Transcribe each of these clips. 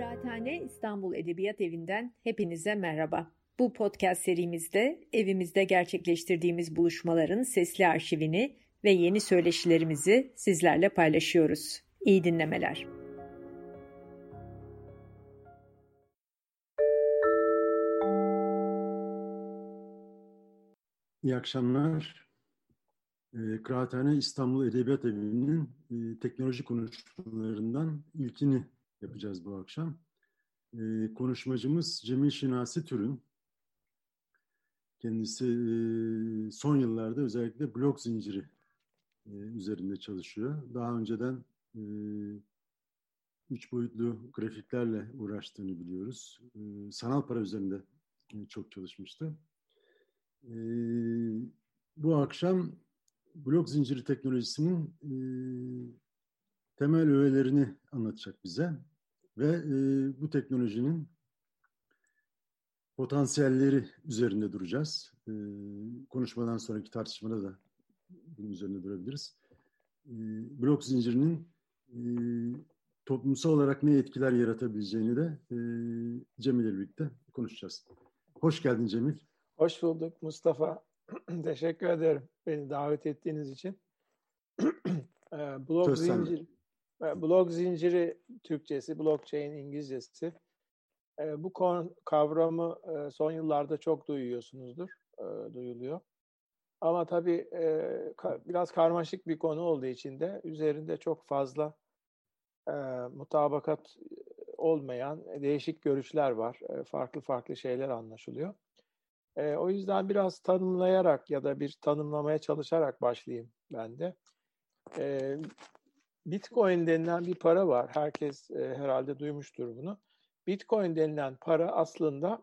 Kıraathane İstanbul Edebiyat Evi'nden hepinize merhaba. Bu podcast serimizde evimizde gerçekleştirdiğimiz buluşmaların sesli arşivini ve yeni söyleşilerimizi sizlerle paylaşıyoruz. İyi dinlemeler. İyi akşamlar. E, Kıraathane İstanbul Edebiyat Evi'nin e, teknoloji konuşmalarından ilkini yapacağız bu akşam. E, konuşmacımız Cemil Şinasi Türün. Kendisi e, son yıllarda özellikle blok zinciri e, üzerinde çalışıyor. Daha önceden e, üç boyutlu grafiklerle uğraştığını biliyoruz. E, sanal para üzerinde e, çok çalışmıştı. E, bu akşam blok zinciri teknolojisinin e, temel öğelerini anlatacak bize ve e, bu teknolojinin potansiyelleri üzerinde duracağız. E, konuşmadan sonraki tartışmada da bunun üzerinde durabiliriz. E, blok zincirinin e, toplumsal olarak ne etkiler yaratabileceğini de e, Cemil ile birlikte konuşacağız. Hoş geldin Cemil. Hoş bulduk Mustafa. Teşekkür ederim beni davet ettiğiniz için. Ee, blok zincir, e, blok zinciri Türkçesi, blockchain İngilizcesi. Ee, bu kavramı e, son yıllarda çok duyuyorsunuzdur, e, duyuluyor. Ama tabii biraz karmaşık bir konu olduğu için de üzerinde çok fazla mutabakat olmayan değişik görüşler var. Farklı farklı şeyler anlaşılıyor. E, o yüzden biraz tanımlayarak ya da bir tanımlamaya çalışarak başlayayım ben de. Bitcoin denilen bir para var. Herkes e, herhalde duymuştur bunu. Bitcoin denilen para aslında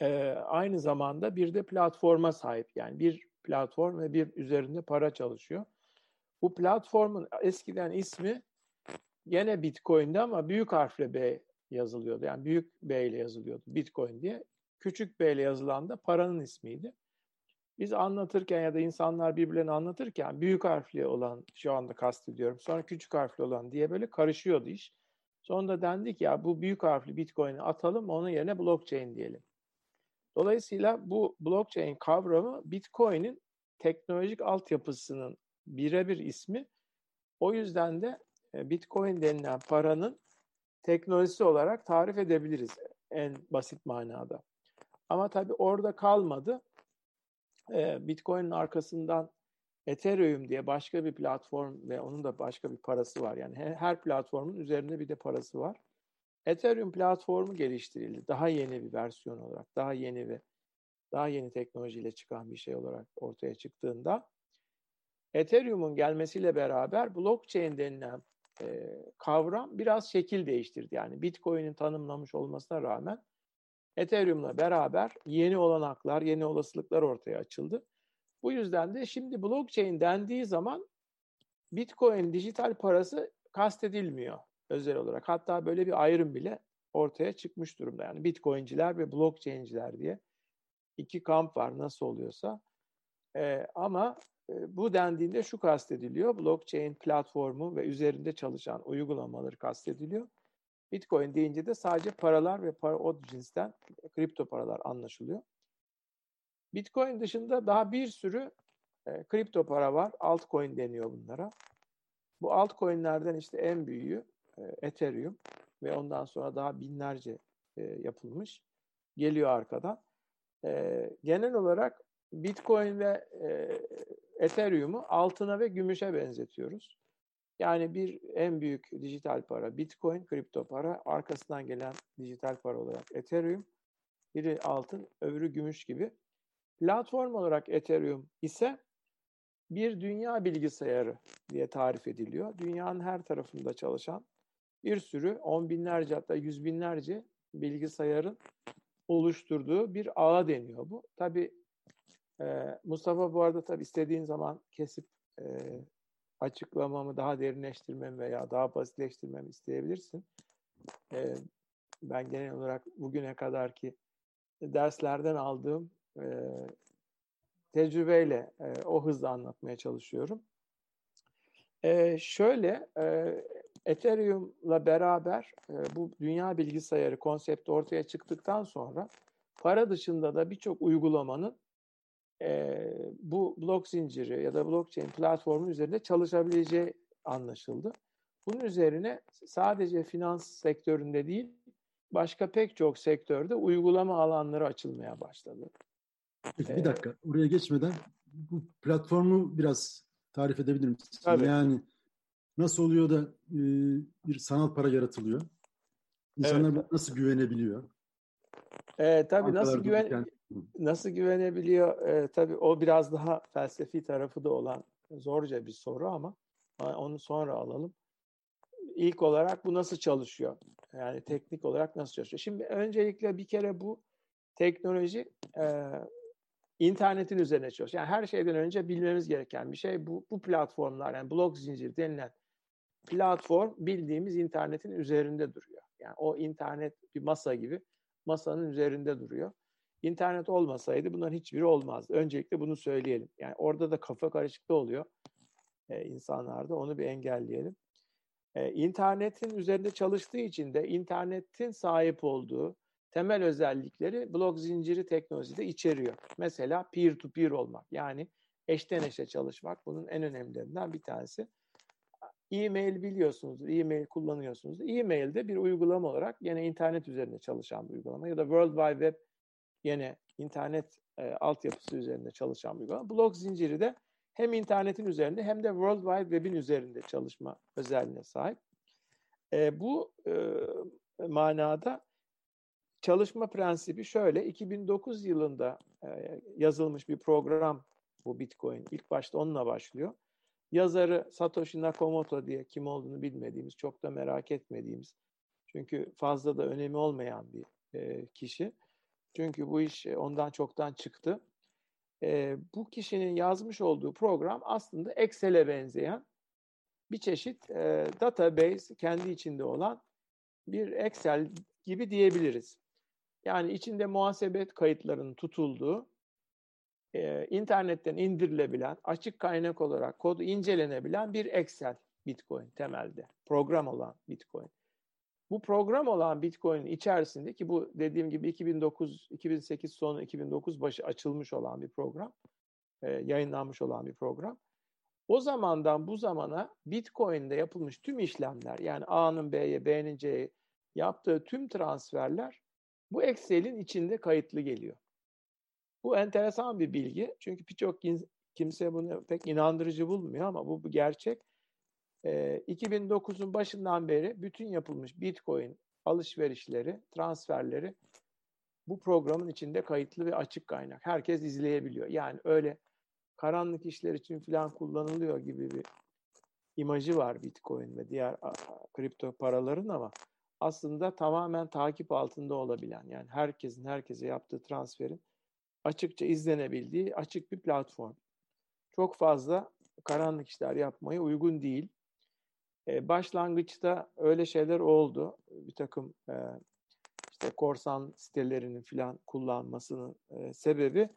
e, aynı zamanda bir de platforma sahip. Yani bir platform ve bir üzerinde para çalışıyor. Bu platformun eskiden ismi gene Bitcoin'di ama büyük harfle B yazılıyordu. Yani büyük B ile yazılıyordu Bitcoin diye küçük B ile yazılan da paranın ismiydi. Biz anlatırken ya da insanlar birbirlerini anlatırken büyük harfli olan şu anda kastediyorum. Sonra küçük harfli olan diye böyle karışıyordu iş. Sonra dendik ya bu büyük harfli Bitcoin'i atalım onun yerine blockchain diyelim. Dolayısıyla bu blockchain kavramı Bitcoin'in teknolojik altyapısının birebir ismi. O yüzden de e, Bitcoin denilen paranın teknolojisi olarak tarif edebiliriz en basit manada. Ama tabii orada kalmadı. Bitcoin'in arkasından Ethereum diye başka bir platform ve onun da başka bir parası var. Yani her platformun üzerinde bir de parası var. Ethereum platformu geliştirildi. Daha yeni bir versiyon olarak, daha yeni ve daha yeni teknolojiyle çıkan bir şey olarak ortaya çıktığında Ethereum'un gelmesiyle beraber blockchain denilen e, kavram biraz şekil değiştirdi. Yani Bitcoin'in tanımlamış olmasına rağmen Ethereum'la beraber yeni olanaklar, yeni olasılıklar ortaya açıldı. Bu yüzden de şimdi blockchain dendiği zaman Bitcoin dijital parası kastedilmiyor özel olarak. Hatta böyle bir ayrım bile ortaya çıkmış durumda. Yani Bitcoinciler ve blockchainciler diye iki kamp var nasıl oluyorsa. Ee, ama e, bu dendiğinde şu kastediliyor. Blockchain platformu ve üzerinde çalışan uygulamaları kastediliyor. Bitcoin deyince de sadece paralar ve para o cinsten kripto paralar anlaşılıyor. Bitcoin dışında daha bir sürü e, kripto para var. Altcoin deniyor bunlara. Bu altcoin'lerden işte en büyüğü e, Ethereum ve ondan sonra daha binlerce e, yapılmış. Geliyor arkadan. E, genel olarak Bitcoin ve e, Ethereum'u altına ve gümüşe benzetiyoruz. Yani bir en büyük dijital para Bitcoin, kripto para, arkasından gelen dijital para olarak Ethereum, biri altın, öbürü gümüş gibi. Platform olarak Ethereum ise bir dünya bilgisayarı diye tarif ediliyor. Dünyanın her tarafında çalışan bir sürü on binlerce hatta yüz binlerce bilgisayarın oluşturduğu bir ağa deniyor bu. Tabi e, Mustafa bu arada tabi istediğin zaman kesip e, açıklamamı daha derinleştirmem veya daha basitleştirmem isteyebilirsin. Ee, ben genel olarak bugüne kadar ki derslerden aldığım e, tecrübeyle e, o hızla anlatmaya çalışıyorum. E, şöyle, e, Ethereum'la beraber e, bu dünya bilgisayarı konsepti ortaya çıktıktan sonra para dışında da birçok uygulamanın e, bu blok zinciri ya da blockchain platformu üzerinde çalışabileceği anlaşıldı. Bunun üzerine sadece finans sektöründe değil, başka pek çok sektörde uygulama alanları açılmaya başladı. Peki bir dakika, oraya geçmeden bu platformu biraz tarif edebilir misin? Tabii. Yani nasıl oluyor da e, bir sanal para yaratılıyor? İnsanlar evet. nasıl güvenebiliyor? E, tabii nasıl güven nasıl güvenebiliyor? E, tabii o biraz daha felsefi tarafı da olan zorca bir soru ama onu sonra alalım. İlk olarak bu nasıl çalışıyor? Yani teknik olarak nasıl çalışıyor? Şimdi öncelikle bir kere bu teknoloji e, internetin üzerine çalışıyor. Yani her şeyden önce bilmemiz gereken bir şey bu, bu platformlar yani blok zincir denilen platform bildiğimiz internetin üzerinde duruyor. Yani o internet bir masa gibi masanın üzerinde duruyor. İnternet olmasaydı bunların hiçbiri olmazdı. Öncelikle bunu söyleyelim. Yani orada da kafa karışıklığı oluyor e, insanlarda. Onu bir engelleyelim. E, internetin üzerinde çalıştığı için de internetin sahip olduğu temel özellikleri blok zinciri teknolojide içeriyor. Mesela peer to peer olmak yani eşten eşe çalışmak bunun en önemlilerinden bir tanesi. E-mail biliyorsunuz, e-mail kullanıyorsunuz. E-mail de bir uygulama olarak yine internet üzerinde çalışan bir uygulama ya da World Wide Web yine internet e, altyapısı üzerinde çalışan bir uygulama. Blok zinciri de hem internetin üzerinde hem de World Wide Web'in üzerinde çalışma özelliğine sahip. E, bu e, manada çalışma prensibi şöyle. 2009 yılında e, yazılmış bir program bu Bitcoin. İlk başta onunla başlıyor. Yazarı Satoshi Nakamoto diye kim olduğunu bilmediğimiz, çok da merak etmediğimiz, çünkü fazla da önemi olmayan bir e, kişi. Çünkü bu iş ondan çoktan çıktı. E, bu kişinin yazmış olduğu program aslında Excel'e benzeyen bir çeşit e, database kendi içinde olan bir Excel gibi diyebiliriz. Yani içinde muhasebet kayıtlarının tutulduğu, e, internetten indirilebilen, açık kaynak olarak kodu incelenebilen bir Excel Bitcoin temelde. Program olan Bitcoin. Bu program olan Bitcoin'in içerisinde ki bu dediğim gibi 2009, 2008 sonu 2009 başı açılmış olan bir program, e, yayınlanmış olan bir program. O zamandan bu zamana Bitcoin'de yapılmış tüm işlemler yani A'nın B'ye, B'nin C'ye yaptığı tüm transferler bu Excel'in içinde kayıtlı geliyor. Bu enteresan bir bilgi. Çünkü birçok kimse bunu pek inandırıcı bulmuyor ama bu bir gerçek. E, 2009'un başından beri bütün yapılmış Bitcoin alışverişleri, transferleri bu programın içinde kayıtlı ve açık kaynak. Herkes izleyebiliyor. Yani öyle karanlık işler için falan kullanılıyor gibi bir imajı var Bitcoin ve diğer kripto paraların ama aslında tamamen takip altında olabilen yani herkesin herkese yaptığı transferin açıkça izlenebildiği açık bir platform. Çok fazla karanlık işler yapmaya uygun değil. Ee, başlangıçta öyle şeyler oldu. Bir takım e, işte korsan sitelerinin filan kullanmasının e, sebebi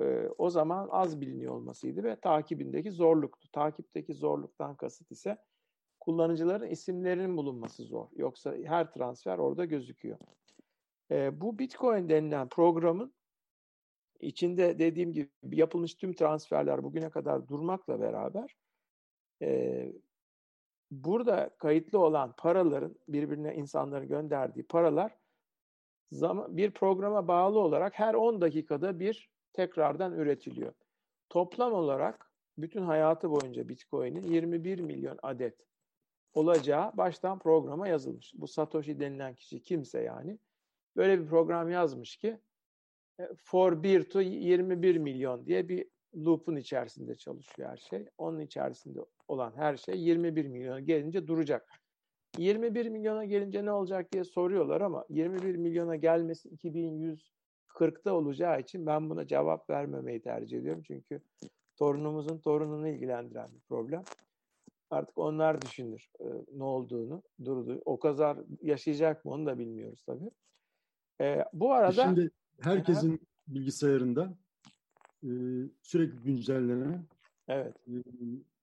e, o zaman az biliniyor olmasıydı ve takibindeki zorluktu. Takipteki zorluktan kasıt ise kullanıcıların isimlerinin bulunması zor. Yoksa her transfer orada gözüküyor. E, bu Bitcoin denilen programın içinde dediğim gibi yapılmış tüm transferler bugüne kadar durmakla beraber e, burada kayıtlı olan paraların birbirine insanların gönderdiği paralar zaman, bir programa bağlı olarak her 10 dakikada bir tekrardan üretiliyor. Toplam olarak bütün hayatı boyunca Bitcoin'in 21 milyon adet olacağı baştan programa yazılmış. Bu Satoshi denilen kişi kimse yani böyle bir program yazmış ki e, for 1 to 21 milyon diye bir loop'un içerisinde çalışıyor her şey. Onun içerisinde olan her şey 21 milyona gelince duracak. 21 milyona gelince ne olacak diye soruyorlar ama 21 milyona gelmesi 2140'ta olacağı için ben buna cevap vermemeyi tercih ediyorum. Çünkü torunumuzun torununu ilgilendiren bir problem. Artık onlar düşünür e, ne olduğunu, durdu. O kadar yaşayacak mı onu da bilmiyoruz tabii. E, bu arada... Şimdi herkesin Aha. bilgisayarında e, sürekli güncellenen evet. e,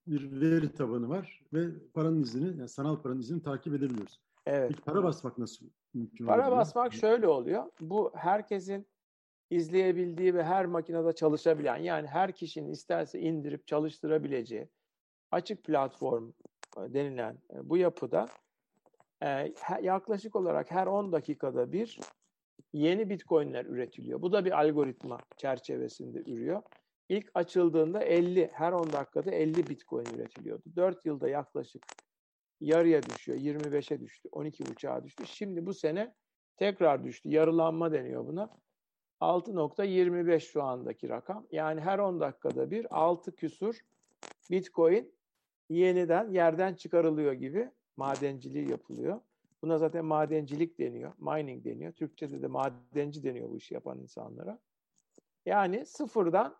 bir veri tabanı var ve paranın izini, yani sanal paranın izini takip edebiliyoruz. Evet. Peki para basmak nasıl mümkün Para oluyor? basmak şöyle oluyor. Bu herkesin izleyebildiği ve her makinede çalışabilen yani her kişinin isterse indirip çalıştırabileceği açık platform e, denilen e, bu yapıda yaklaşık olarak her 10 dakikada bir yeni bitcoinler üretiliyor. Bu da bir algoritma çerçevesinde ürüyor. İlk açıldığında 50, her 10 dakikada 50 bitcoin üretiliyordu. 4 yılda yaklaşık yarıya düşüyor, 25'e düştü, 12 uçağa düştü. Şimdi bu sene tekrar düştü. Yarılanma deniyor buna. 6.25 şu andaki rakam. Yani her 10 dakikada bir 6 küsur bitcoin yeniden yerden çıkarılıyor gibi madenciliği yapılıyor. Buna zaten madencilik deniyor, mining deniyor. Türkçe'de de madenci deniyor bu işi yapan insanlara. Yani sıfırdan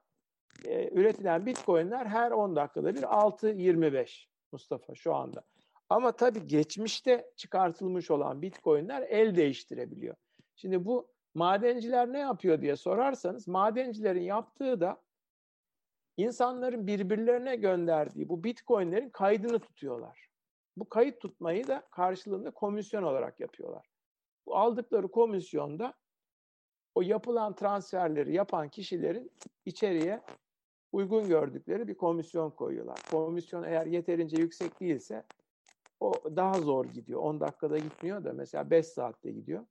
e, üretilen bitcoinler her 10 dakikada bir 6.25 Mustafa şu anda. Ama tabii geçmişte çıkartılmış olan bitcoinler el değiştirebiliyor. Şimdi bu madenciler ne yapıyor diye sorarsanız madencilerin yaptığı da insanların birbirlerine gönderdiği bu bitcoinlerin kaydını tutuyorlar. Bu kayıt tutmayı da karşılığında komisyon olarak yapıyorlar. Bu aldıkları komisyonda o yapılan transferleri yapan kişilerin içeriye uygun gördükleri bir komisyon koyuyorlar. Komisyon eğer yeterince yüksek değilse o daha zor gidiyor. 10 dakikada gitmiyor da mesela 5 saatte gidiyor.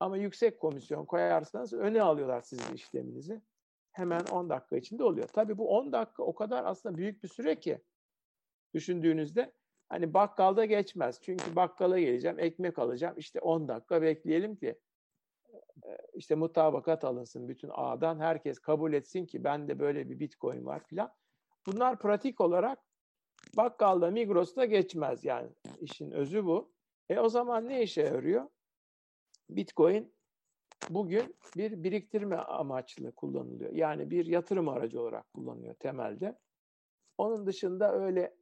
Ama yüksek komisyon koyarsanız öne alıyorlar sizin işleminizi. Hemen 10 dakika içinde oluyor. Tabii bu 10 dakika o kadar aslında büyük bir süre ki düşündüğünüzde hani bakkalda geçmez. Çünkü bakkala geleceğim, ekmek alacağım. İşte 10 dakika bekleyelim ki işte mutabakat alınsın bütün ağdan. Herkes kabul etsin ki bende böyle bir bitcoin var filan. Bunlar pratik olarak bakkalda, Migros'ta geçmez yani. işin özü bu. E o zaman ne işe yarıyor? Bitcoin bugün bir biriktirme amaçlı kullanılıyor. Yani bir yatırım aracı olarak kullanılıyor temelde. Onun dışında öyle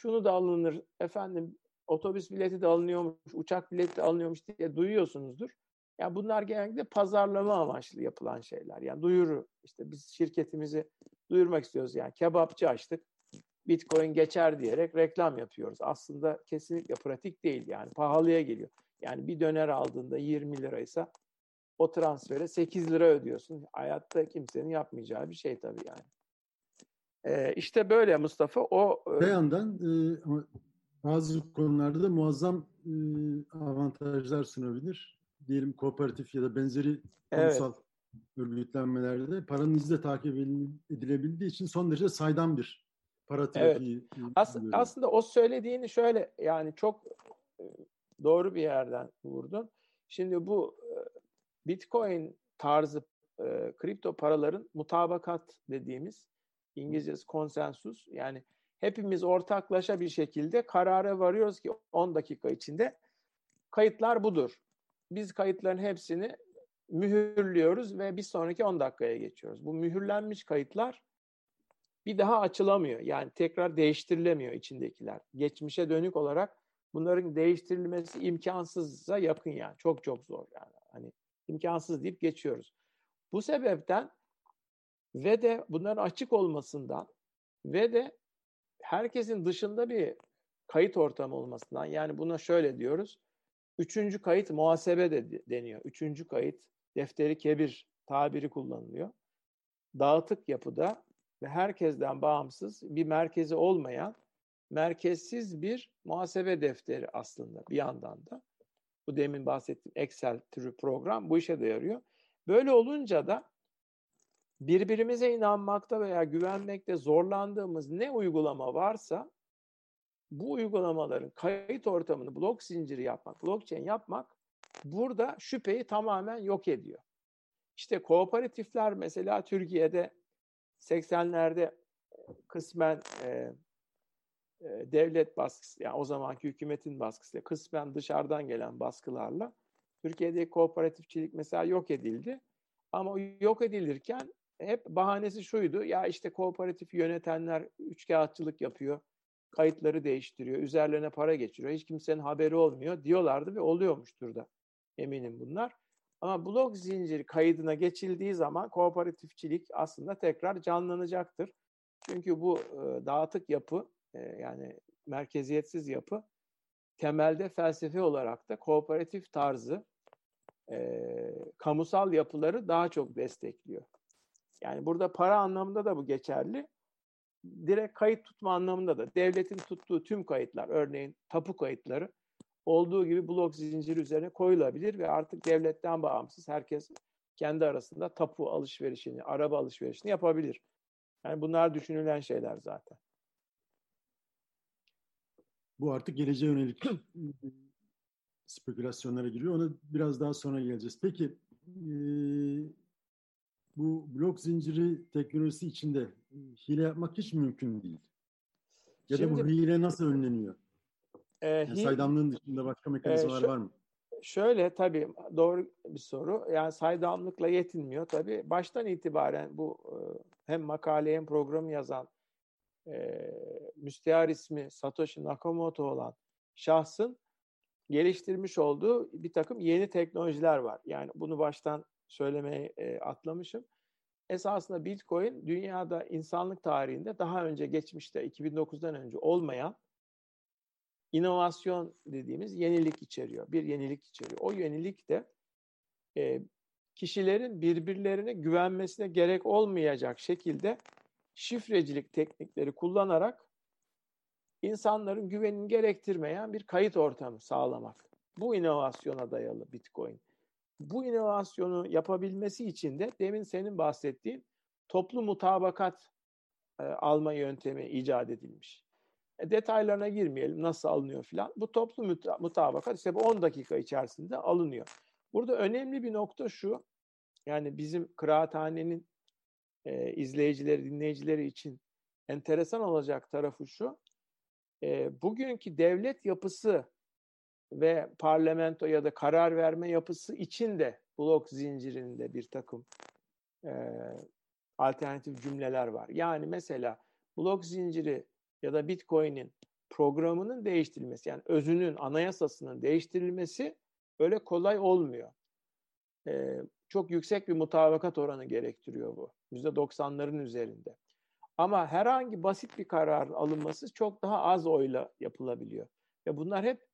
şunu da alınır efendim otobüs bileti de alınıyormuş, uçak bileti de alınıyormuş diye duyuyorsunuzdur. Yani bunlar genellikle pazarlama amaçlı yapılan şeyler. Yani duyuru işte biz şirketimizi duyurmak istiyoruz yani kebapçı açtık. Bitcoin geçer diyerek reklam yapıyoruz. Aslında kesinlikle pratik değil yani pahalıya geliyor. Yani bir döner aldığında 20 liraysa o transfere 8 lira ödüyorsun. Hayatta kimsenin yapmayacağı bir şey tabii yani. Ee, işte böyle Mustafa. O bir yandan e, bazı konularda da muazzam e, avantajlar sunabilir. Diyelim kooperatif ya da benzeri kurumsal evet. örgütlenmelerde paranın izle takip edilebildiği için son derece saydam bir para trafiği. Evet. As- aslında o söylediğini şöyle yani çok doğru bir yerden vurdun. Şimdi bu Bitcoin tarzı e, kripto paraların mutabakat dediğimiz İngilizcesi konsensus yani hepimiz ortaklaşa bir şekilde karara varıyoruz ki 10 dakika içinde kayıtlar budur. Biz kayıtların hepsini mühürlüyoruz ve bir sonraki 10 dakikaya geçiyoruz. Bu mühürlenmiş kayıtlar bir daha açılamıyor. Yani tekrar değiştirilemiyor içindekiler. Geçmişe dönük olarak bunların değiştirilmesi imkansıza yakın yani. Çok çok zor yani. Hani imkansız deyip geçiyoruz. Bu sebepten ve de bunların açık olmasından ve de herkesin dışında bir kayıt ortamı olmasından yani buna şöyle diyoruz. Üçüncü kayıt muhasebe de deniyor. Üçüncü kayıt defteri kebir tabiri kullanılıyor. Dağıtık yapıda ve herkesten bağımsız bir merkezi olmayan merkezsiz bir muhasebe defteri aslında bir yandan da. Bu demin bahsettiğim Excel türü program bu işe de yarıyor. Böyle olunca da birbirimize inanmakta veya güvenmekte zorlandığımız ne uygulama varsa bu uygulamaların kayıt ortamını blok zinciri yapmak, blockchain yapmak burada şüpheyi tamamen yok ediyor. İşte kooperatifler mesela Türkiye'de 80'lerde kısmen e, devlet baskısı, yani o zamanki hükümetin baskısıyla, kısmen dışarıdan gelen baskılarla Türkiye'de kooperatifçilik mesela yok edildi. Ama yok edilirken hep bahanesi şuydu. Ya işte kooperatif yönetenler üçkağıtçılık yapıyor. Kayıtları değiştiriyor. Üzerlerine para geçiriyor. Hiç kimsenin haberi olmuyor diyorlardı ve oluyormuştur da eminim bunlar. Ama blok zinciri kaydına geçildiği zaman kooperatifçilik aslında tekrar canlanacaktır. Çünkü bu e, dağıtık yapı e, yani merkeziyetsiz yapı temelde felsefe olarak da kooperatif tarzı e, kamusal yapıları daha çok destekliyor. Yani burada para anlamında da bu geçerli. Direkt kayıt tutma anlamında da devletin tuttuğu tüm kayıtlar, örneğin tapu kayıtları olduğu gibi blok zinciri üzerine koyulabilir ve artık devletten bağımsız herkes kendi arasında tapu alışverişini, araba alışverişini yapabilir. Yani bunlar düşünülen şeyler zaten. Bu artık geleceğe yönelik spekülasyonlara giriyor. Ona biraz daha sonra geleceğiz. Peki bu blok zinciri teknolojisi içinde hile yapmak hiç mümkün değil. Ya Şimdi, da bu hile nasıl önleniyor? E, yani saydamlığın dışında başka mekanizmalar e, var mı? Şöyle tabii doğru bir soru. Yani saydamlıkla yetinmiyor tabii. Baştan itibaren bu hem makale hem programı yazan e, müstehar ismi Satoshi Nakamoto olan şahsın geliştirmiş olduğu bir takım yeni teknolojiler var. Yani bunu baştan söylemeye e, atlamışım. Esasında Bitcoin dünyada insanlık tarihinde daha önce geçmişte 2009'dan önce olmayan inovasyon dediğimiz yenilik içeriyor. Bir yenilik içeriyor. O yenilik de e, kişilerin birbirlerine güvenmesine gerek olmayacak şekilde şifrecilik teknikleri kullanarak insanların güvenini gerektirmeyen bir kayıt ortamı sağlamak. Bu inovasyona dayalı Bitcoin. Bu inovasyonu yapabilmesi için de demin senin bahsettiğin toplu mutabakat e, alma yöntemi icat edilmiş. E, detaylarına girmeyelim nasıl alınıyor filan. Bu toplu mutabakat işte bu 10 dakika içerisinde alınıyor. Burada önemli bir nokta şu. Yani bizim kıraathanenin e, izleyicileri, dinleyicileri için enteresan olacak tarafı şu. E, bugünkü devlet yapısı ve parlamento ya da karar verme yapısı için de blok zincirinde bir takım e, alternatif cümleler var. Yani mesela blok zinciri ya da Bitcoin'in programının değiştirilmesi yani özünün, anayasasının değiştirilmesi öyle kolay olmuyor. Ee, çok yüksek bir mutabakat oranı gerektiriyor bu. %90'ların üzerinde. Ama herhangi basit bir karar alınması çok daha az oyla yapılabiliyor. Ve bunlar hep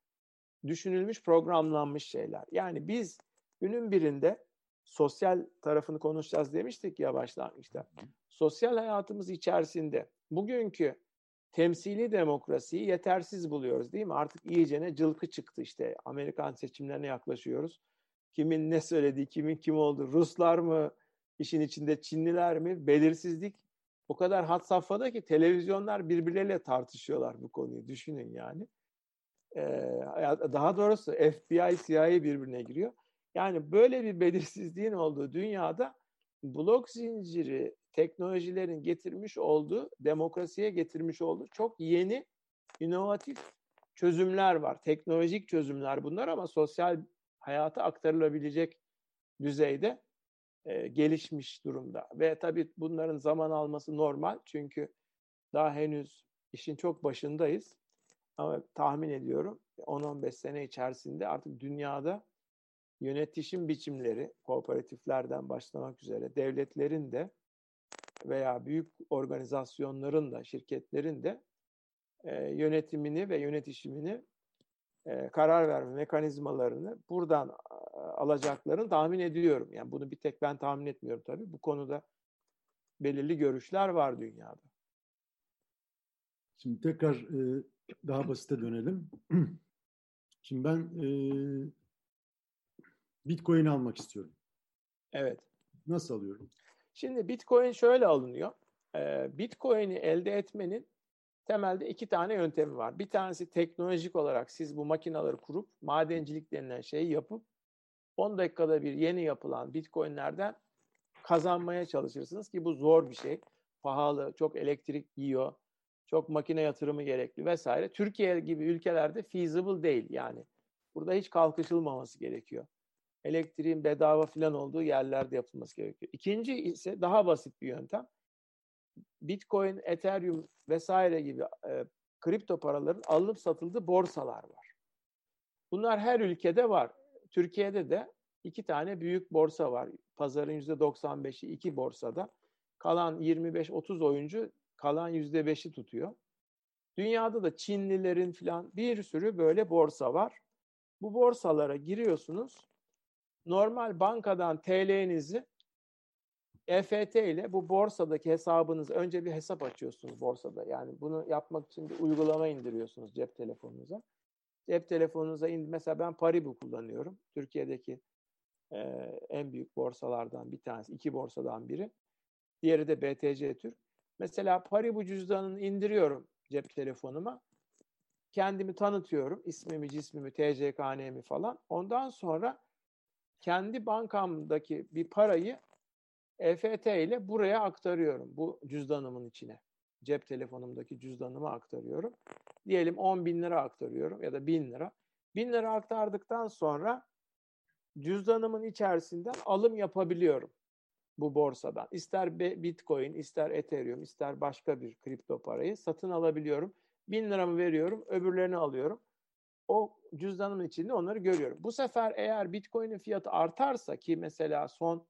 düşünülmüş, programlanmış şeyler. Yani biz günün birinde sosyal tarafını konuşacağız demiştik ya başlangıçta. Sosyal hayatımız içerisinde bugünkü temsili demokrasiyi yetersiz buluyoruz değil mi? Artık iyicene cılkı çıktı işte. Amerikan seçimlerine yaklaşıyoruz. Kimin ne söylediği, kimin kim olduğu, Ruslar mı, işin içinde Çinliler mi? Belirsizlik o kadar hat safhada ki televizyonlar birbirleriyle tartışıyorlar bu konuyu. Düşünün yani. Ee, daha doğrusu FBI, CIA birbirine giriyor. Yani böyle bir belirsizliğin olduğu dünyada blok zinciri teknolojilerin getirmiş olduğu, demokrasiye getirmiş olduğu çok yeni, inovatif çözümler var. Teknolojik çözümler bunlar ama sosyal hayata aktarılabilecek düzeyde e, gelişmiş durumda. Ve tabii bunların zaman alması normal çünkü daha henüz işin çok başındayız. Ama tahmin ediyorum 10-15 sene içerisinde artık dünyada yönetişim biçimleri kooperatiflerden başlamak üzere devletlerin de veya büyük organizasyonların da şirketlerin de e, yönetimini ve yönetişimini e, karar verme mekanizmalarını buradan e, alacaklarını tahmin ediyorum. Yani bunu bir tek ben tahmin etmiyorum tabii. Bu konuda belirli görüşler var dünyada. Şimdi tekrar e, daha basite dönelim. Şimdi ben e, Bitcoin almak istiyorum. Evet. Nasıl alıyorum? Şimdi Bitcoin şöyle alınıyor. E, Bitcoin'i elde etmenin temelde iki tane yöntemi var. Bir tanesi teknolojik olarak siz bu makinaları kurup madencilik denilen şeyi yapıp 10 dakikada bir yeni yapılan bitcoinlerden kazanmaya çalışırsınız ki bu zor bir şey. Pahalı, çok elektrik yiyor, çok makine yatırımı gerekli vesaire. Türkiye gibi ülkelerde feasible değil yani. Burada hiç kalkışılmaması gerekiyor. Elektriğin bedava filan olduğu yerlerde yapılması gerekiyor. İkinci ise daha basit bir yöntem. Bitcoin, Ethereum vesaire gibi e, kripto paraların alınıp satıldığı borsalar var. Bunlar her ülkede var. Türkiye'de de iki tane büyük borsa var. Pazarın %95'i iki borsada. Kalan 25-30 oyuncu kalan %5'i tutuyor. Dünyada da Çinlilerin falan bir sürü böyle borsa var. Bu borsalara giriyorsunuz. Normal bankadan TL'nizi EFT ile bu borsadaki hesabınız önce bir hesap açıyorsunuz borsada. Yani bunu yapmak için bir uygulama indiriyorsunuz cep telefonunuza. Cep telefonunuza in mesela ben Paribu kullanıyorum. Türkiye'deki e, en büyük borsalardan bir tanesi, iki borsadan biri. Diğeri de BTC Türk. Mesela Paribu cüzdanını indiriyorum cep telefonuma. Kendimi tanıtıyorum. ismimi, cismimi, TCKN'mi falan. Ondan sonra kendi bankamdaki bir parayı EFT ile buraya aktarıyorum. Bu cüzdanımın içine. Cep telefonumdaki cüzdanıma aktarıyorum. Diyelim 10 bin lira aktarıyorum ya da 1000 lira. 1000 lira aktardıktan sonra cüzdanımın içerisinden alım yapabiliyorum bu borsadan. İster Bitcoin, ister Ethereum, ister başka bir kripto parayı satın alabiliyorum. 1000 liramı veriyorum, öbürlerini alıyorum. O cüzdanımın içinde onları görüyorum. Bu sefer eğer Bitcoin'in fiyatı artarsa ki mesela son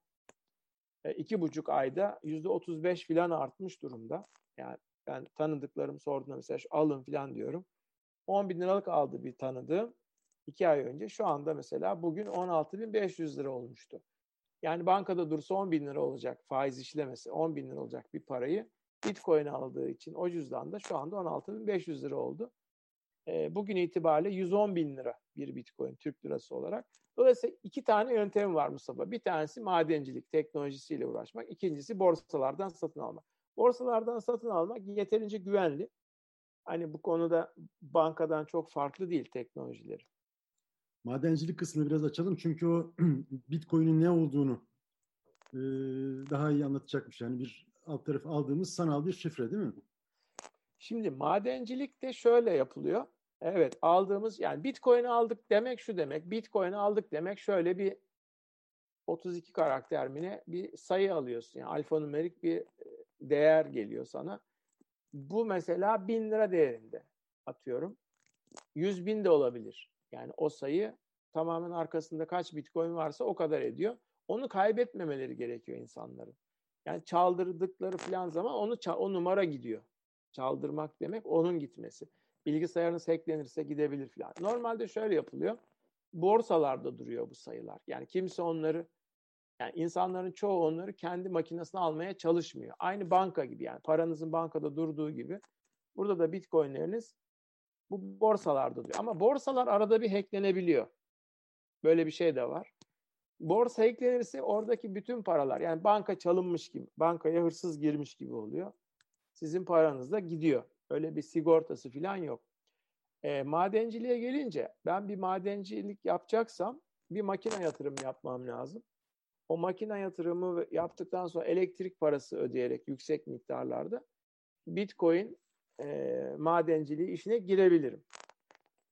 e, iki buçuk ayda yüzde 35 filan artmış durumda. Yani ben tanıdıklarım sorduğunda mesela alın filan diyorum. 10 bin liralık aldı bir tanıdığım iki ay önce. Şu anda mesela bugün 16.500 lira olmuştu. Yani bankada dursa 10 bin lira olacak faiz işlemesi 10 bin lira olacak bir parayı Bitcoin aldığı için o cüzdan da şu anda 16.500 lira oldu. E, bugün itibariyle 110 bin lira bir Bitcoin Türk lirası olarak. Dolayısıyla iki tane yöntem var Mustafa. Bir tanesi madencilik, teknolojisiyle uğraşmak. İkincisi borsalardan satın almak. Borsalardan satın almak yeterince güvenli. Hani bu konuda bankadan çok farklı değil teknolojileri. Madencilik kısmını biraz açalım çünkü o Bitcoin'in ne olduğunu e, daha iyi anlatacakmış. Yani bir alt tarafı aldığımız sanal bir şifre değil mi? Şimdi madencilik de şöyle yapılıyor. Evet aldığımız yani Bitcoin'i aldık demek şu demek. Bitcoin'i aldık demek şöyle bir 32 karakter mi ne bir sayı alıyorsun. Yani alfanümerik bir değer geliyor sana. Bu mesela 1000 lira değerinde atıyorum. 100 bin de olabilir. Yani o sayı tamamen arkasında kaç bitcoin varsa o kadar ediyor. Onu kaybetmemeleri gerekiyor insanların. Yani çaldırdıkları falan zaman onu o numara gidiyor. Çaldırmak demek onun gitmesi. Bilgisayarınız hacklenirse gidebilir falan. Normalde şöyle yapılıyor. Borsalarda duruyor bu sayılar. Yani kimse onları yani insanların çoğu onları kendi makinesine almaya çalışmıyor. Aynı banka gibi yani paranızın bankada durduğu gibi. Burada da bitcoinleriniz bu borsalarda duruyor. Ama borsalar arada bir hacklenebiliyor. Böyle bir şey de var. Borsa hacklenirse oradaki bütün paralar yani banka çalınmış gibi, bankaya hırsız girmiş gibi oluyor. Sizin paranız da gidiyor. Öyle bir sigortası falan yok. E, madenciliğe gelince ben bir madencilik yapacaksam bir makine yatırım yapmam lazım. O makine yatırımı yaptıktan sonra elektrik parası ödeyerek yüksek miktarlarda Bitcoin e, madenciliği işine girebilirim.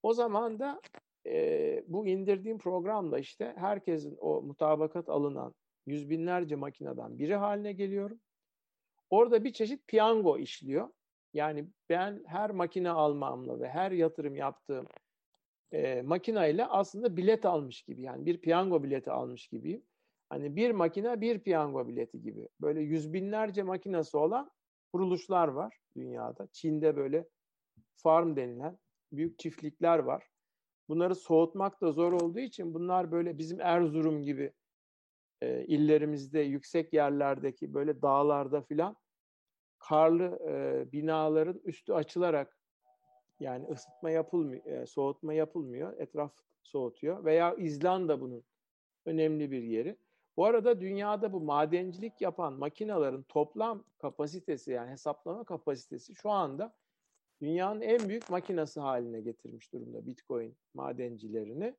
O zaman da e, bu indirdiğim programla işte herkesin o mutabakat alınan yüz binlerce makineden biri haline geliyorum. Orada bir çeşit piyango işliyor. Yani ben her makine almamla ve her yatırım yaptığım e, makineyle aslında bilet almış gibi yani bir piyango bileti almış gibiyim. Hani bir makine bir piyango bileti gibi. Böyle yüz binlerce makinesi olan kuruluşlar var dünyada. Çin'de böyle farm denilen büyük çiftlikler var. Bunları soğutmak da zor olduğu için bunlar böyle bizim Erzurum gibi e, illerimizde yüksek yerlerdeki böyle dağlarda filan karlı e, binaların üstü açılarak yani ısıtma yapılmıyor, e, soğutma yapılmıyor. Etraf soğutuyor. Veya İzlanda bunun önemli bir yeri. Bu arada dünyada bu madencilik yapan makinelerin toplam kapasitesi yani hesaplama kapasitesi şu anda dünyanın en büyük makinesi haline getirmiş durumda Bitcoin madencilerini.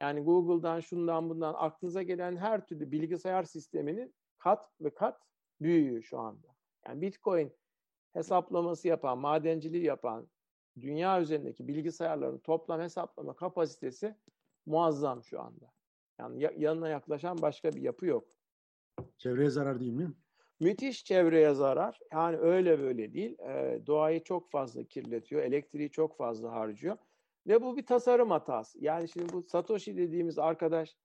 Yani Google'dan şundan bundan aklınıza gelen her türlü bilgisayar sisteminin kat ve kat büyüğü şu anda. Yani Bitcoin hesaplaması yapan, madenciliği yapan dünya üzerindeki bilgisayarların toplam hesaplama kapasitesi muazzam şu anda. Yani yanına yaklaşan başka bir yapı yok. Çevreye zarar değil mi? Müthiş çevreye zarar. Yani öyle böyle değil. E, doğayı çok fazla kirletiyor. Elektriği çok fazla harcıyor. Ve bu bir tasarım hatası. Yani şimdi bu Satoshi dediğimiz arkadaş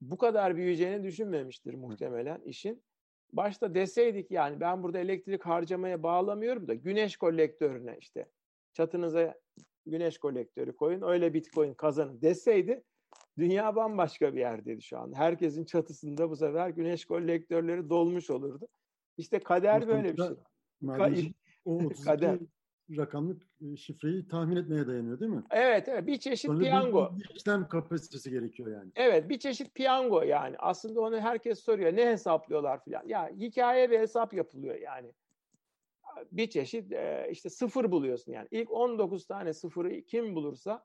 bu kadar büyüyeceğini düşünmemiştir muhtemelen işin. başta deseydik yani ben burada elektrik harcamaya bağlamıyorum da güneş kolektörüne işte çatınıza güneş kolektörü koyun öyle bitcoin kazanın deseydi dünya bambaşka bir yerdeydi şu an. Herkesin çatısında bu sefer güneş kolektörleri dolmuş olurdu. İşte kader böyle bir şey. Madem o 32 kader. rakamlık e, şifreyi tahmin etmeye dayanıyor değil mi? Evet evet bir çeşit Sonra piyango. Bir işlem kapasitesi gerekiyor yani. Evet bir çeşit piyango yani. Aslında onu herkes soruyor ne hesaplıyorlar filan. Ya hikaye bir hesap yapılıyor yani. Bir çeşit e, işte sıfır buluyorsun yani. İlk 19 tane sıfırı kim bulursa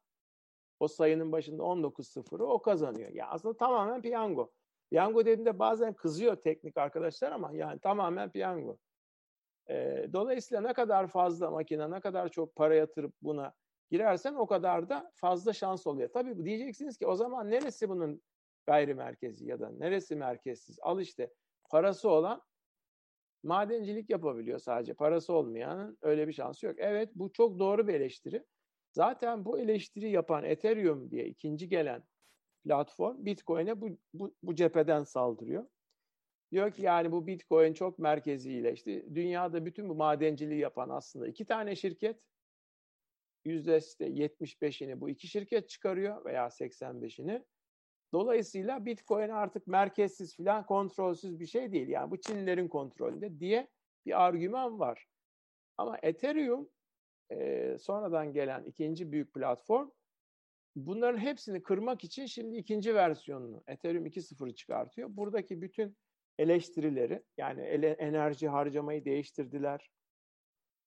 o sayının başında 19 sıfırı o kazanıyor. Ya aslında tamamen piyango. Piyango dediğimde bazen kızıyor teknik arkadaşlar ama yani tamamen piyango. E, dolayısıyla ne kadar fazla makine, ne kadar çok para yatırıp buna girersen o kadar da fazla şans oluyor. Tabii diyeceksiniz ki o zaman neresi bunun gayrimerkezi ya da neresi merkezsiz? Al işte parası olan madencilik yapabiliyor sadece. Parası olmayanın öyle bir şansı yok. Evet bu çok doğru bir eleştiri. Zaten bu eleştiri yapan Ethereum diye ikinci gelen platform Bitcoin'e bu, bu, bu cepheden saldırıyor. Diyor ki yani bu Bitcoin çok merkeziyle işte dünyada bütün bu madenciliği yapan aslında iki tane şirket yüzde işte 75'ini bu iki şirket çıkarıyor veya 85'ini. Dolayısıyla Bitcoin artık merkezsiz filan kontrolsüz bir şey değil. Yani bu Çinlilerin kontrolünde diye bir argüman var. Ama Ethereum e, sonradan gelen ikinci büyük platform bunların hepsini kırmak için şimdi ikinci versiyonunu Ethereum 2.0'ı çıkartıyor. Buradaki bütün eleştirileri yani ele, enerji harcamayı değiştirdiler.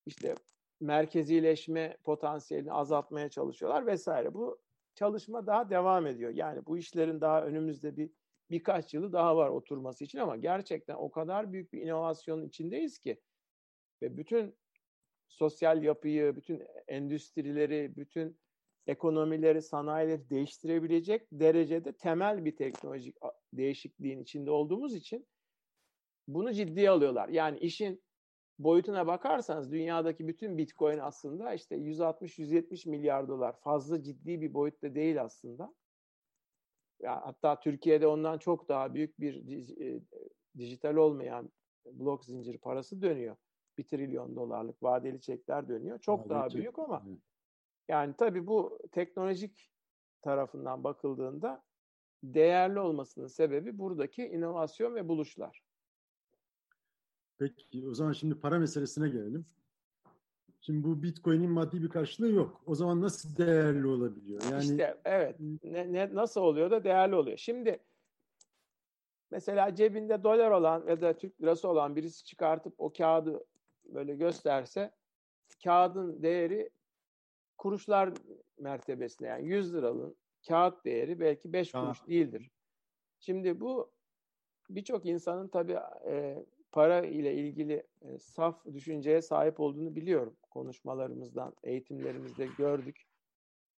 İşte merkezileşme potansiyelini azaltmaya çalışıyorlar vesaire. Bu çalışma daha devam ediyor. Yani bu işlerin daha önümüzde bir birkaç yılı daha var oturması için ama gerçekten o kadar büyük bir inovasyonun içindeyiz ki ve bütün sosyal yapıyı, bütün endüstrileri, bütün ekonomileri, sanayileri değiştirebilecek derecede temel bir teknolojik değişikliğin içinde olduğumuz için bunu ciddiye alıyorlar. Yani işin boyutuna bakarsanız dünyadaki bütün Bitcoin aslında işte 160-170 milyar dolar fazla ciddi bir boyutta değil aslında. Ya hatta Türkiye'de ondan çok daha büyük bir e, dijital olmayan blok zincir parası dönüyor. Bir trilyon dolarlık vadeli çekler dönüyor. Çok vadeli daha çek. büyük ama yani tabii bu teknolojik tarafından bakıldığında değerli olmasının sebebi buradaki inovasyon ve buluşlar. Peki o zaman şimdi para meselesine gelelim. Şimdi bu Bitcoin'in maddi bir karşılığı yok. O zaman nasıl değerli olabiliyor? Yani İşte evet. Ne, ne nasıl oluyor da değerli oluyor. Şimdi mesela cebinde dolar olan ya da Türk lirası olan birisi çıkartıp o kağıdı böyle gösterse kağıdın değeri kuruşlar mertebesinde yani 100 liranın kağıt değeri belki 5 kuruş değildir. Şimdi bu birçok insanın tabii e, para ile ilgili e, saf düşünceye sahip olduğunu biliyorum. Konuşmalarımızdan, eğitimlerimizde gördük.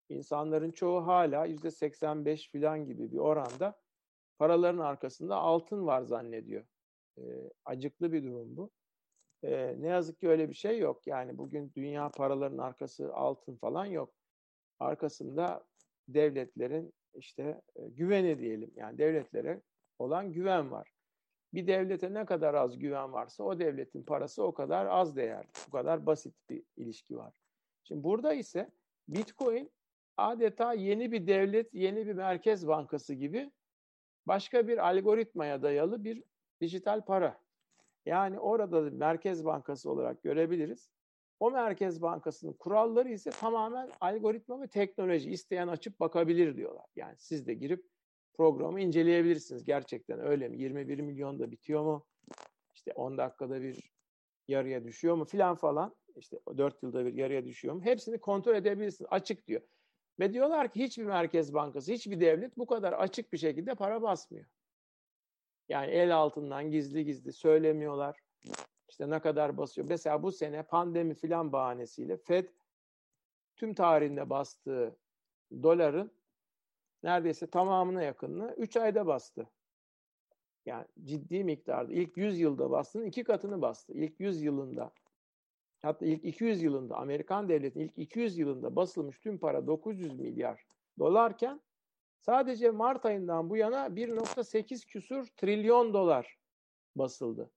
İnsanların çoğu hala yüzde 85 filan gibi bir oranda paraların arkasında altın var zannediyor. E, acıklı bir durum bu. E, ne yazık ki öyle bir şey yok. Yani bugün dünya paraların arkası altın falan yok. Arkasında devletlerin işte e, güveni diyelim. Yani devletlere olan güven var bir devlete ne kadar az güven varsa o devletin parası o kadar az değerli. Bu kadar basit bir ilişki var. Şimdi burada ise Bitcoin adeta yeni bir devlet, yeni bir merkez bankası gibi başka bir algoritmaya dayalı bir dijital para. Yani orada da merkez bankası olarak görebiliriz. O merkez bankasının kuralları ise tamamen algoritma ve teknoloji. isteyen açıp bakabilir diyorlar. Yani siz de girip programı inceleyebilirsiniz. Gerçekten öyle mi? 21 milyon da bitiyor mu? İşte 10 dakikada bir yarıya düşüyor mu filan falan. İşte 4 yılda bir yarıya düşüyor mu? Hepsini kontrol edebilirsiniz. Açık diyor. Ve diyorlar ki hiçbir merkez bankası, hiçbir devlet bu kadar açık bir şekilde para basmıyor. Yani el altından gizli gizli söylemiyorlar. İşte ne kadar basıyor. Mesela bu sene pandemi filan bahanesiyle Fed tüm tarihinde bastığı doların neredeyse tamamına yakınını 3 ayda bastı. Yani ciddi miktarda. İlk 100 yılda bastığının iki katını bastı. İlk 100 yılında hatta ilk 200 yılında Amerikan devletinin ilk 200 yılında basılmış tüm para 900 milyar dolarken sadece Mart ayından bu yana 1.8 küsur trilyon dolar basıldı.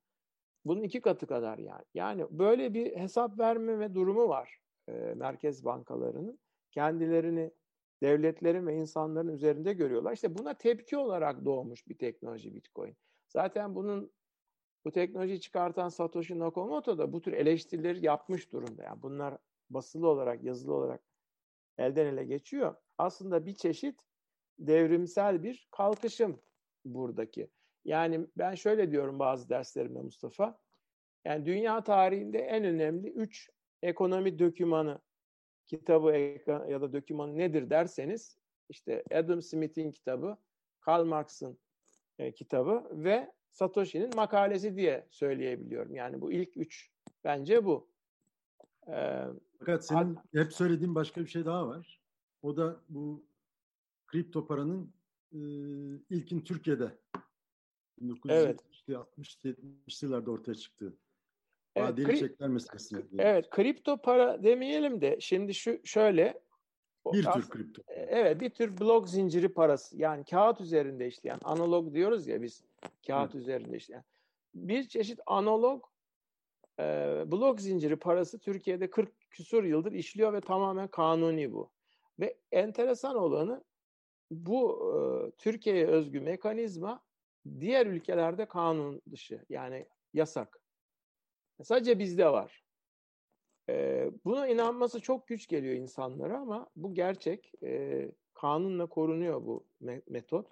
Bunun iki katı kadar yani. Yani böyle bir hesap verme ve durumu var e, merkez bankalarının. Kendilerini devletlerin ve insanların üzerinde görüyorlar. İşte buna tepki olarak doğmuş bir teknoloji Bitcoin. Zaten bunun bu teknolojiyi çıkartan Satoshi Nakamoto da bu tür eleştirileri yapmış durumda. Yani bunlar basılı olarak, yazılı olarak elden ele geçiyor. Aslında bir çeşit devrimsel bir kalkışım buradaki. Yani ben şöyle diyorum bazı derslerimde Mustafa. Yani dünya tarihinde en önemli üç ekonomi dokümanı, kitabı ya da dokümanı nedir derseniz işte Adam Smith'in kitabı, Karl Marx'ın e, kitabı ve Satoshi'nin makalesi diye söyleyebiliyorum. Yani bu ilk üç bence bu. Ee, Fakat senin hep söylediğin başka bir şey daha var. O da bu kripto paranın e, ilkin Türkiye'de 1960'lı evet. 70'li yıllarda ortaya çıktı. Vadeli evet, çekler meselesine. Evet, kripto para demeyelim de şimdi şu şöyle bir tür kripto. E, evet, bir tür blok zinciri parası. Yani kağıt üzerinde işleyen, analog diyoruz ya biz, kağıt Hı. üzerinde işleyen. Bir çeşit analog e, blok zinciri parası Türkiye'de 40 küsur yıldır işliyor ve tamamen kanuni bu. Ve enteresan olanı bu e, Türkiye'ye özgü mekanizma diğer ülkelerde kanun dışı yani yasak. Sadece bizde var. E, buna inanması çok güç geliyor insanlara ama bu gerçek. E, kanunla korunuyor bu metot.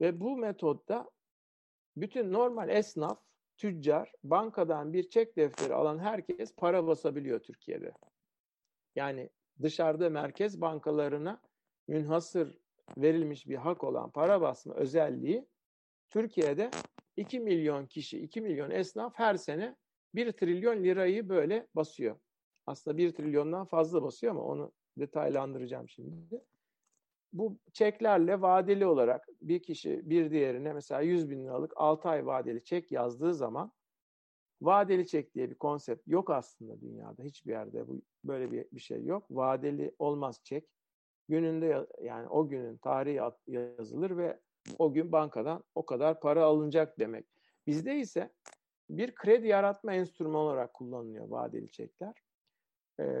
Ve bu metotta bütün normal esnaf, tüccar, bankadan bir çek defteri alan herkes para basabiliyor Türkiye'de. Yani dışarıda merkez bankalarına münhasır verilmiş bir hak olan para basma özelliği Türkiye'de 2 milyon kişi, 2 milyon esnaf her sene 1 trilyon lirayı böyle basıyor. Aslında 1 trilyondan fazla basıyor ama onu detaylandıracağım şimdi. Bu çeklerle vadeli olarak bir kişi bir diğerine mesela 100 bin liralık 6 ay vadeli çek yazdığı zaman vadeli çek diye bir konsept yok aslında dünyada. Hiçbir yerde bu böyle bir, bir şey yok. Vadeli olmaz çek. Gününde yani o günün tarihi yazılır ve o gün bankadan o kadar para alınacak demek. Bizde ise bir kredi yaratma enstrümanı olarak kullanılıyor vadeli çekler.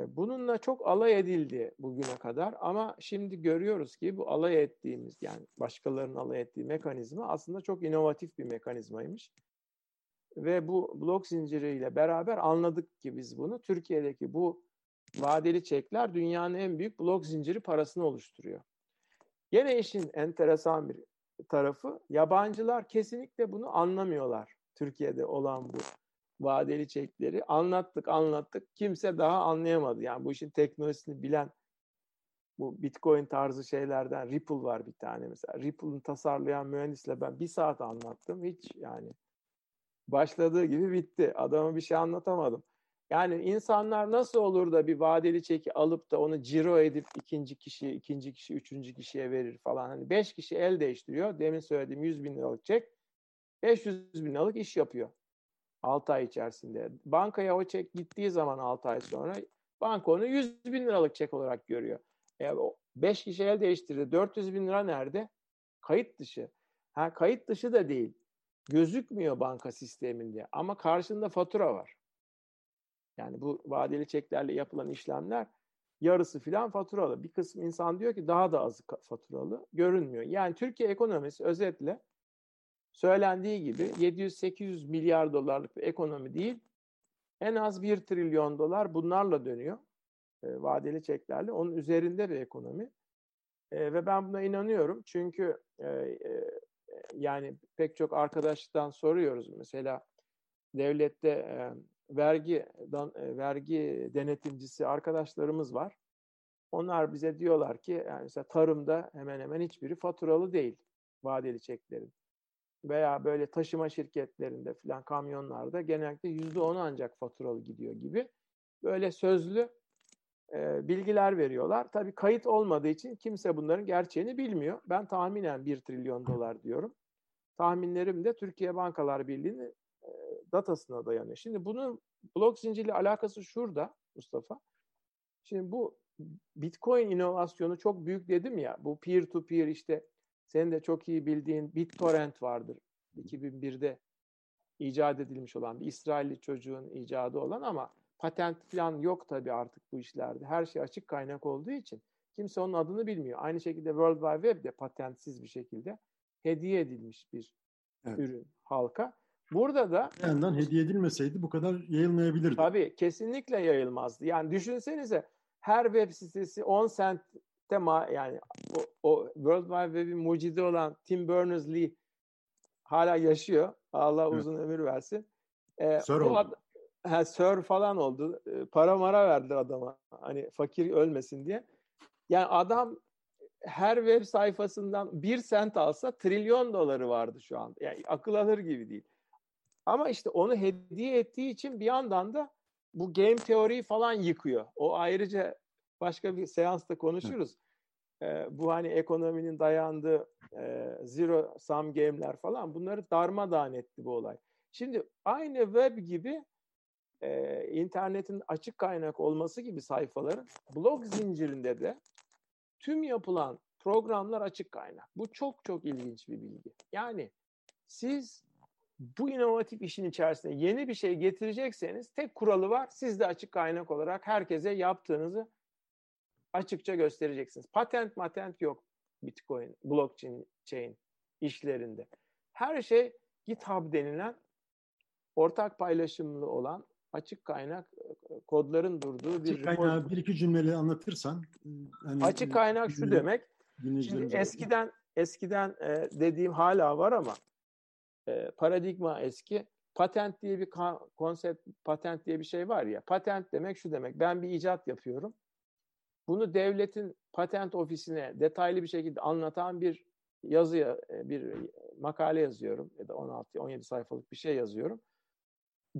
Bununla çok alay edildi bugüne kadar ama şimdi görüyoruz ki bu alay ettiğimiz yani başkalarının alay ettiği mekanizma aslında çok inovatif bir mekanizmaymış. Ve bu blok zinciriyle beraber anladık ki biz bunu. Türkiye'deki bu vadeli çekler dünyanın en büyük blok zinciri parasını oluşturuyor. Yine işin enteresan bir tarafı yabancılar kesinlikle bunu anlamıyorlar. Türkiye'de olan bu vadeli çekleri anlattık anlattık kimse daha anlayamadı. Yani bu işin teknolojisini bilen bu Bitcoin tarzı şeylerden Ripple var bir tane mesela. Ripple'ın tasarlayan mühendisle ben bir saat anlattım. Hiç yani başladığı gibi bitti. Adama bir şey anlatamadım. Yani insanlar nasıl olur da bir vadeli çeki alıp da onu ciro edip ikinci kişi, ikinci kişi, üçüncü kişiye verir falan. Hani beş kişi el değiştiriyor. Demin söylediğim 100 bin liralık çek 500 bin liralık iş yapıyor. 6 ay içerisinde. Bankaya o çek gittiği zaman 6 ay sonra banka onu 100 bin liralık çek olarak görüyor. E, 5 kişi el değiştirdi. 400 bin lira nerede? Kayıt dışı. Ha, kayıt dışı da değil. Gözükmüyor banka sisteminde ama karşında fatura var. Yani bu vadeli çeklerle yapılan işlemler yarısı filan faturalı. Bir kısım insan diyor ki daha da az faturalı. Görünmüyor. Yani Türkiye ekonomisi özetle söylendiği gibi 700-800 milyar dolarlık bir ekonomi değil. En az 1 trilyon dolar bunlarla dönüyor. E, vadeli çeklerle. Onun üzerinde bir ekonomi. E, ve ben buna inanıyorum. Çünkü e, e, yani pek çok arkadaştan soruyoruz. Mesela devlette e, vergi dan, e, vergi denetimcisi arkadaşlarımız var. Onlar bize diyorlar ki yani mesela tarımda hemen hemen hiçbiri faturalı değil vadeli çeklerin. Veya böyle taşıma şirketlerinde filan kamyonlarda genellikle yüzde onu ancak faturalı gidiyor gibi. Böyle sözlü e, bilgiler veriyorlar. Tabii kayıt olmadığı için kimse bunların gerçeğini bilmiyor. Ben tahminen 1 trilyon dolar diyorum. Tahminlerim de Türkiye Bankalar Birliği'nin datasına dayanıyor. Şimdi bunun blok zincirle alakası şurada Mustafa. Şimdi bu Bitcoin inovasyonu çok büyük dedim ya. Bu peer to peer işte senin de çok iyi bildiğin BitTorrent vardır. 2001'de icat edilmiş olan bir İsrailli çocuğun icadı olan ama patent falan yok tabii artık bu işlerde. Her şey açık kaynak olduğu için kimse onun adını bilmiyor. Aynı şekilde World Wide Web de patentsiz bir şekilde hediye edilmiş bir evet. ürün halka. Burada da bir yandan hediye edilmeseydi bu kadar yayılmayabilirdi. Tabii kesinlikle yayılmazdı. Yani düşünsenize her web sitesi 10 centte ma yani o, o World Wide Web'in mucidi olan Tim Berners-Lee hala yaşıyor. Allah uzun evet. ömür versin. Ee, Sir oldu. Ad, he, Sir falan oldu. Ee, para mara verdi adama. Hani fakir ölmesin diye. Yani adam her web sayfasından bir sent alsa trilyon doları vardı şu anda. Yani akıl alır gibi değil. Ama işte onu hediye ettiği için bir yandan da bu game teoriyi falan yıkıyor. O ayrıca başka bir seansta konuşuruz. Ee, bu hani ekonominin dayandığı e, zero sum game'ler falan bunları darmadağın etti bu olay. Şimdi aynı web gibi e, internetin açık kaynak olması gibi sayfaların blog zincirinde de tüm yapılan programlar açık kaynak. Bu çok çok ilginç bir bilgi. Yani siz bu inovatif işin içerisinde yeni bir şey getirecekseniz tek kuralı var. Siz de açık kaynak olarak herkese yaptığınızı açıkça göstereceksiniz. Patent matent yok Bitcoin, blockchain chain işlerinde. Her şey GitHub denilen ortak paylaşımlı olan açık kaynak e, kodların durduğu bir açık kaynağı bir iki cümleyle anlatırsan hani açık kaynak şu demek eskiden eskiden e, dediğim hala var ama e, paradigma eski patent diye bir konsept patent diye bir şey var ya patent demek şu demek ben bir icat yapıyorum bunu devletin patent ofisine detaylı bir şekilde anlatan bir yazıya bir makale yazıyorum ya da 16 17 sayfalık bir şey yazıyorum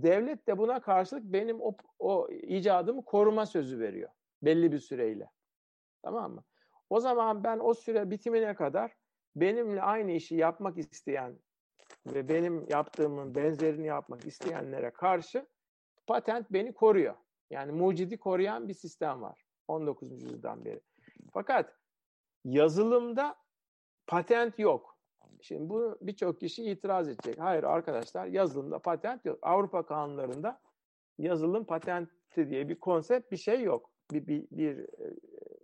devlet de buna karşılık benim o, o icadımı koruma sözü veriyor. Belli bir süreyle. Tamam mı? O zaman ben o süre bitimine kadar benimle aynı işi yapmak isteyen ve benim yaptığımın benzerini yapmak isteyenlere karşı patent beni koruyor. Yani mucidi koruyan bir sistem var 19. yüzyıldan beri. Fakat yazılımda patent yok. Şimdi bu birçok kişi itiraz edecek. Hayır arkadaşlar yazılımda patent yok. Avrupa kanunlarında yazılım patenti diye bir konsept bir şey yok. Bir, bir, bir e,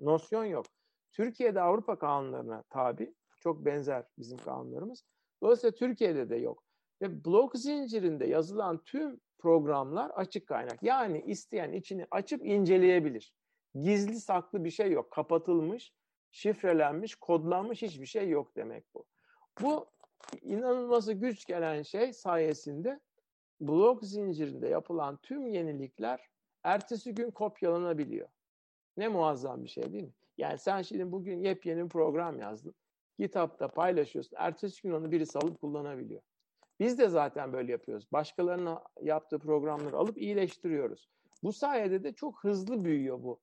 nosyon yok. Türkiye'de Avrupa kanunlarına tabi. Çok benzer bizim kanunlarımız. Dolayısıyla Türkiye'de de yok. Ve blok zincirinde yazılan tüm programlar açık kaynak. Yani isteyen içini açıp inceleyebilir. Gizli saklı bir şey yok. Kapatılmış, şifrelenmiş, kodlanmış hiçbir şey yok demek bu. Bu inanılması güç gelen şey sayesinde blok zincirinde yapılan tüm yenilikler ertesi gün kopyalanabiliyor. Ne muazzam bir şey değil mi? Yani sen şimdi bugün yepyeni bir program yazdın. GitHub'da paylaşıyorsun. Ertesi gün onu birisi alıp kullanabiliyor. Biz de zaten böyle yapıyoruz. Başkalarının yaptığı programları alıp iyileştiriyoruz. Bu sayede de çok hızlı büyüyor bu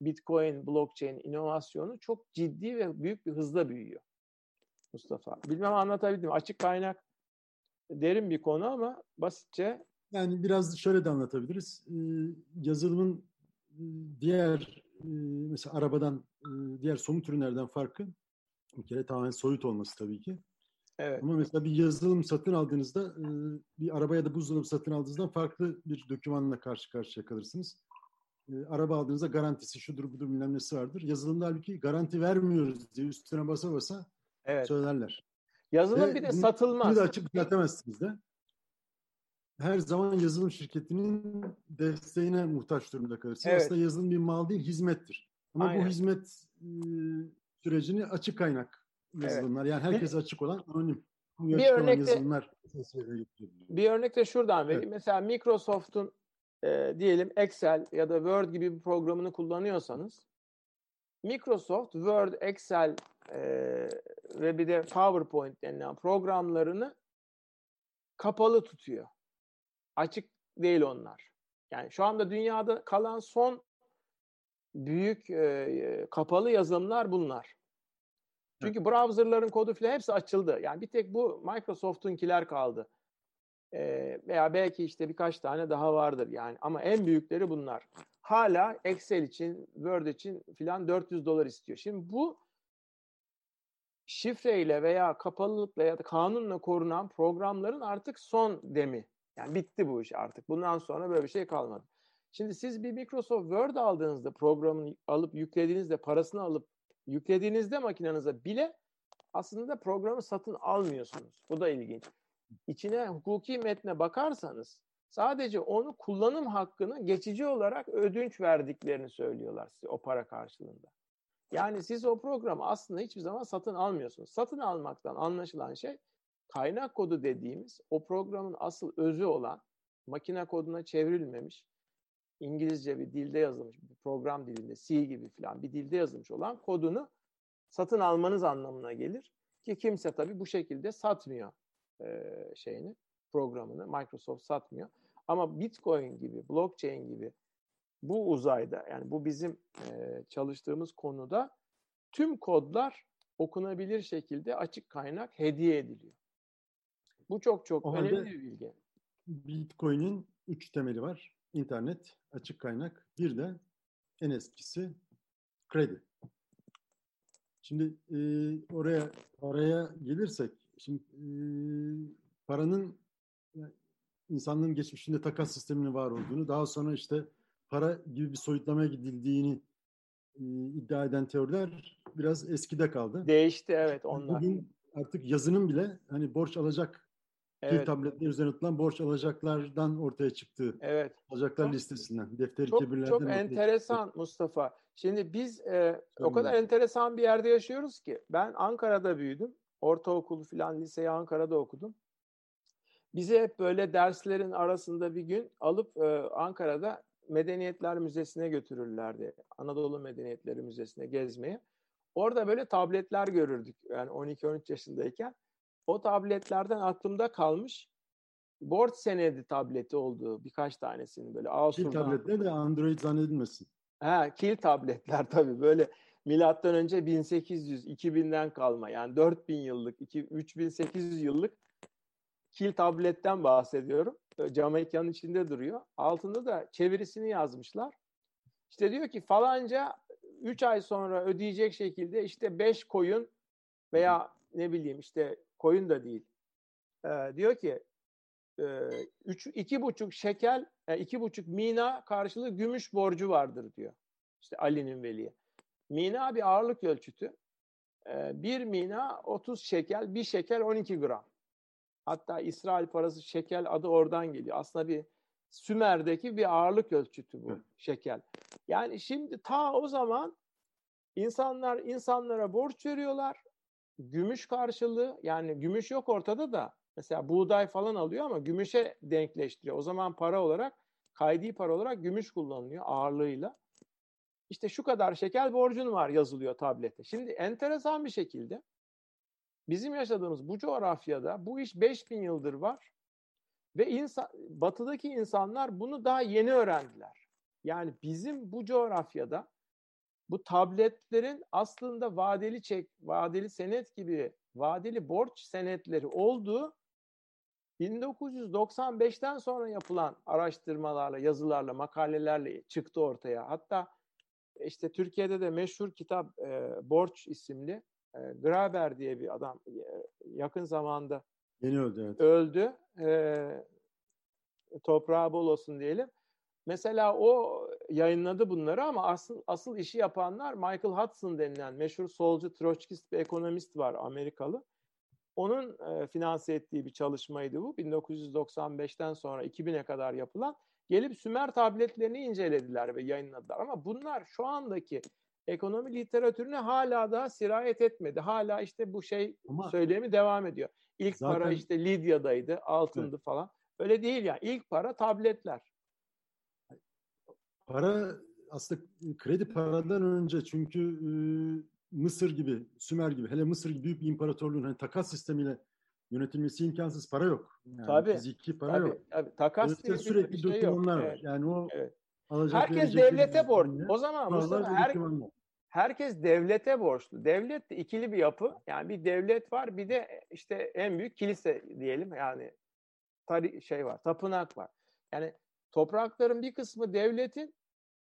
Bitcoin, blockchain inovasyonu çok ciddi ve büyük bir hızla büyüyor. Mustafa. Bilmem anlatabildim. Açık kaynak derin bir konu ama basitçe. Yani biraz şöyle de anlatabiliriz. Ee, yazılımın e, diğer e, mesela arabadan e, diğer somut ürünlerden farkı bir kere tamamen soyut olması tabii ki. Evet. Ama mesela bir yazılım satın aldığınızda bir araba ya da buzdolabı satın aldığınızda farklı bir dokümanla karşı karşıya kalırsınız. Araba aldığınızda garantisi şudur budur bilmem nesi vardır. Yazılımda halbuki garanti vermiyoruz diye üstüne basa basa evet. söylerler. Yazılım Ve bir de bunu, satılmaz. Bunu da açık düzeltemezsiniz de. Her zaman yazılım şirketinin desteğine muhtaç durumda kalırsınız. Evet. Aslında yazılım bir mal değil, hizmettir. Ama Aynen. bu hizmet e, sürecini açık kaynak yazılımlar. Evet. Yani herkes açık olan anonim. Bir örnek de, bir örnek de şuradan vereyim. Evet. Mesela Microsoft'un e, diyelim Excel ya da Word gibi bir programını kullanıyorsanız Microsoft Word, Excel e, ve bir de PowerPoint denilen programlarını kapalı tutuyor. Açık değil onlar. Yani şu anda dünyada kalan son büyük e, kapalı yazılımlar bunlar. Çünkü evet. browserların kodu falan hepsi açıldı. Yani bir tek bu Microsoft'unkiler kaldı. E, veya belki işte birkaç tane daha vardır yani. Ama en büyükleri bunlar. Hala Excel için, Word için filan 400 dolar istiyor. Şimdi bu şifreyle veya kapalılıkla ya da kanunla korunan programların artık son demi. Yani bitti bu iş artık. Bundan sonra böyle bir şey kalmadı. Şimdi siz bir Microsoft Word aldığınızda programını alıp yüklediğinizde parasını alıp yüklediğinizde makinenize bile aslında programı satın almıyorsunuz. Bu da ilginç. İçine hukuki metne bakarsanız sadece onu kullanım hakkını geçici olarak ödünç verdiklerini söylüyorlar size o para karşılığında. Yani siz o programı aslında hiçbir zaman satın almıyorsunuz. Satın almaktan anlaşılan şey kaynak kodu dediğimiz o programın asıl özü olan makine koduna çevrilmemiş İngilizce bir dilde yazılmış bir program dilinde C gibi falan bir dilde yazılmış olan kodunu satın almanız anlamına gelir. Ki kimse tabii bu şekilde satmıyor e, şeyini, programını. Microsoft satmıyor. Ama Bitcoin gibi, blockchain gibi bu uzayda yani bu bizim e, çalıştığımız konuda tüm kodlar okunabilir şekilde açık kaynak hediye ediliyor. Bu çok çok o önemli bir bilgi. Bitcoin'in üç temeli var. İnternet, açık kaynak, bir de en eskisi kredi. Şimdi e, oraya paraya gelirsek, şimdi e, paranın insanlığın geçmişinde takas sisteminin var olduğunu, daha sonra işte para gibi bir soyutlamaya gidildiğini e, iddia eden teoriler biraz eskide kaldı. Değişti evet onlar. Bugün artık yazının bile hani borç alacak Evet. Dil tabletler üzerine tutulan borç alacaklardan ortaya çıktı. Evet. Alacaklar çok, listesinden, defteri çok, kebirlerden. Çok enteresan çıktı. Mustafa. Şimdi biz e, o kadar enteresan bir yerde yaşıyoruz ki ben Ankara'da büyüdüm. Ortaokulu falan liseyi Ankara'da okudum. Bizi hep böyle derslerin arasında bir gün alıp e, Ankara'da Medeniyetler Müzesi'ne götürürlerdi. Anadolu Medeniyetleri Müzesi'ne gezmeye. Orada böyle tabletler görürdük yani 12-13 yaşındayken o tabletlerden aklımda kalmış borç senedi tableti olduğu birkaç tanesinin böyle Asur'dan. Kil tabletler de Android zannedilmesin. Ha, kil tabletler tabii böyle milattan önce 1800 2000'den kalma yani 4000 yıllık 3800 yıllık kil tabletten bahsediyorum. Cam ekranın içinde duruyor. Altında da çevirisini yazmışlar. İşte diyor ki falanca 3 ay sonra ödeyecek şekilde işte 5 koyun veya ne bileyim işte koyun da değil. E, diyor ki e, üç, iki buçuk şekel, e, iki buçuk mina karşılığı gümüş borcu vardır diyor. İşte Ali'nin veliye. Mina bir ağırlık ölçütü. E, bir mina 30 şekel, bir şekel 12 gram. Hatta İsrail parası şekel adı oradan geliyor. Aslında bir Sümer'deki bir ağırlık ölçütü bu şekel. Yani şimdi ta o zaman insanlar insanlara borç veriyorlar gümüş karşılığı yani gümüş yok ortada da mesela buğday falan alıyor ama gümüşe denkleştiriyor. O zaman para olarak kaydi para olarak gümüş kullanılıyor ağırlığıyla. İşte şu kadar şekel borcun var yazılıyor tablete. Şimdi enteresan bir şekilde bizim yaşadığımız bu coğrafyada bu iş 5000 yıldır var ve insan, batıdaki insanlar bunu daha yeni öğrendiler. Yani bizim bu coğrafyada bu tabletlerin aslında vadeli çek, vadeli senet gibi vadeli borç senetleri olduğu 1995'ten sonra yapılan araştırmalarla, yazılarla, makalelerle çıktı ortaya. Hatta işte Türkiye'de de meşhur kitap e, Borç isimli e, Graber diye bir adam e, yakın zamanda Yeni öldü. Evet. Öldü. E, toprağı bol olsun diyelim. Mesela o yayınladı bunları ama asıl asıl işi yapanlar Michael Hudson denilen meşhur solcu troçkist bir ekonomist var Amerikalı. Onun e, finanse ettiği bir çalışmaydı bu. 1995'ten sonra 2000'e kadar yapılan. Gelip Sümer tabletlerini incelediler ve yayınladılar. Ama bunlar şu andaki ekonomi literatürüne hala daha sirayet etmedi. Hala işte bu şey Ama söylemi devam ediyor. İlk zaten... para işte Lidya'daydı, altındı evet. falan. Öyle değil ya. Yani. İlk para tabletler para aslında kredi paradan önce çünkü e, Mısır gibi, Sümer gibi, hele Mısır gibi büyük bir imparatorluğun hani takas sistemiyle yönetilmesi imkansız para yok. Yani tabii. Fiziki para tabii, yok. Tabii. Takas diye sürekli bir şey yok. var. Evet. Yani o evet. alacak Herkes devlete borçlu. O zaman Mustafa her, herkes devlete borçlu. Devlet de ikili bir yapı. Yani bir devlet var, bir de işte en büyük kilise diyelim. Yani tari şey var, tapınak var. Yani Toprakların bir kısmı devletin,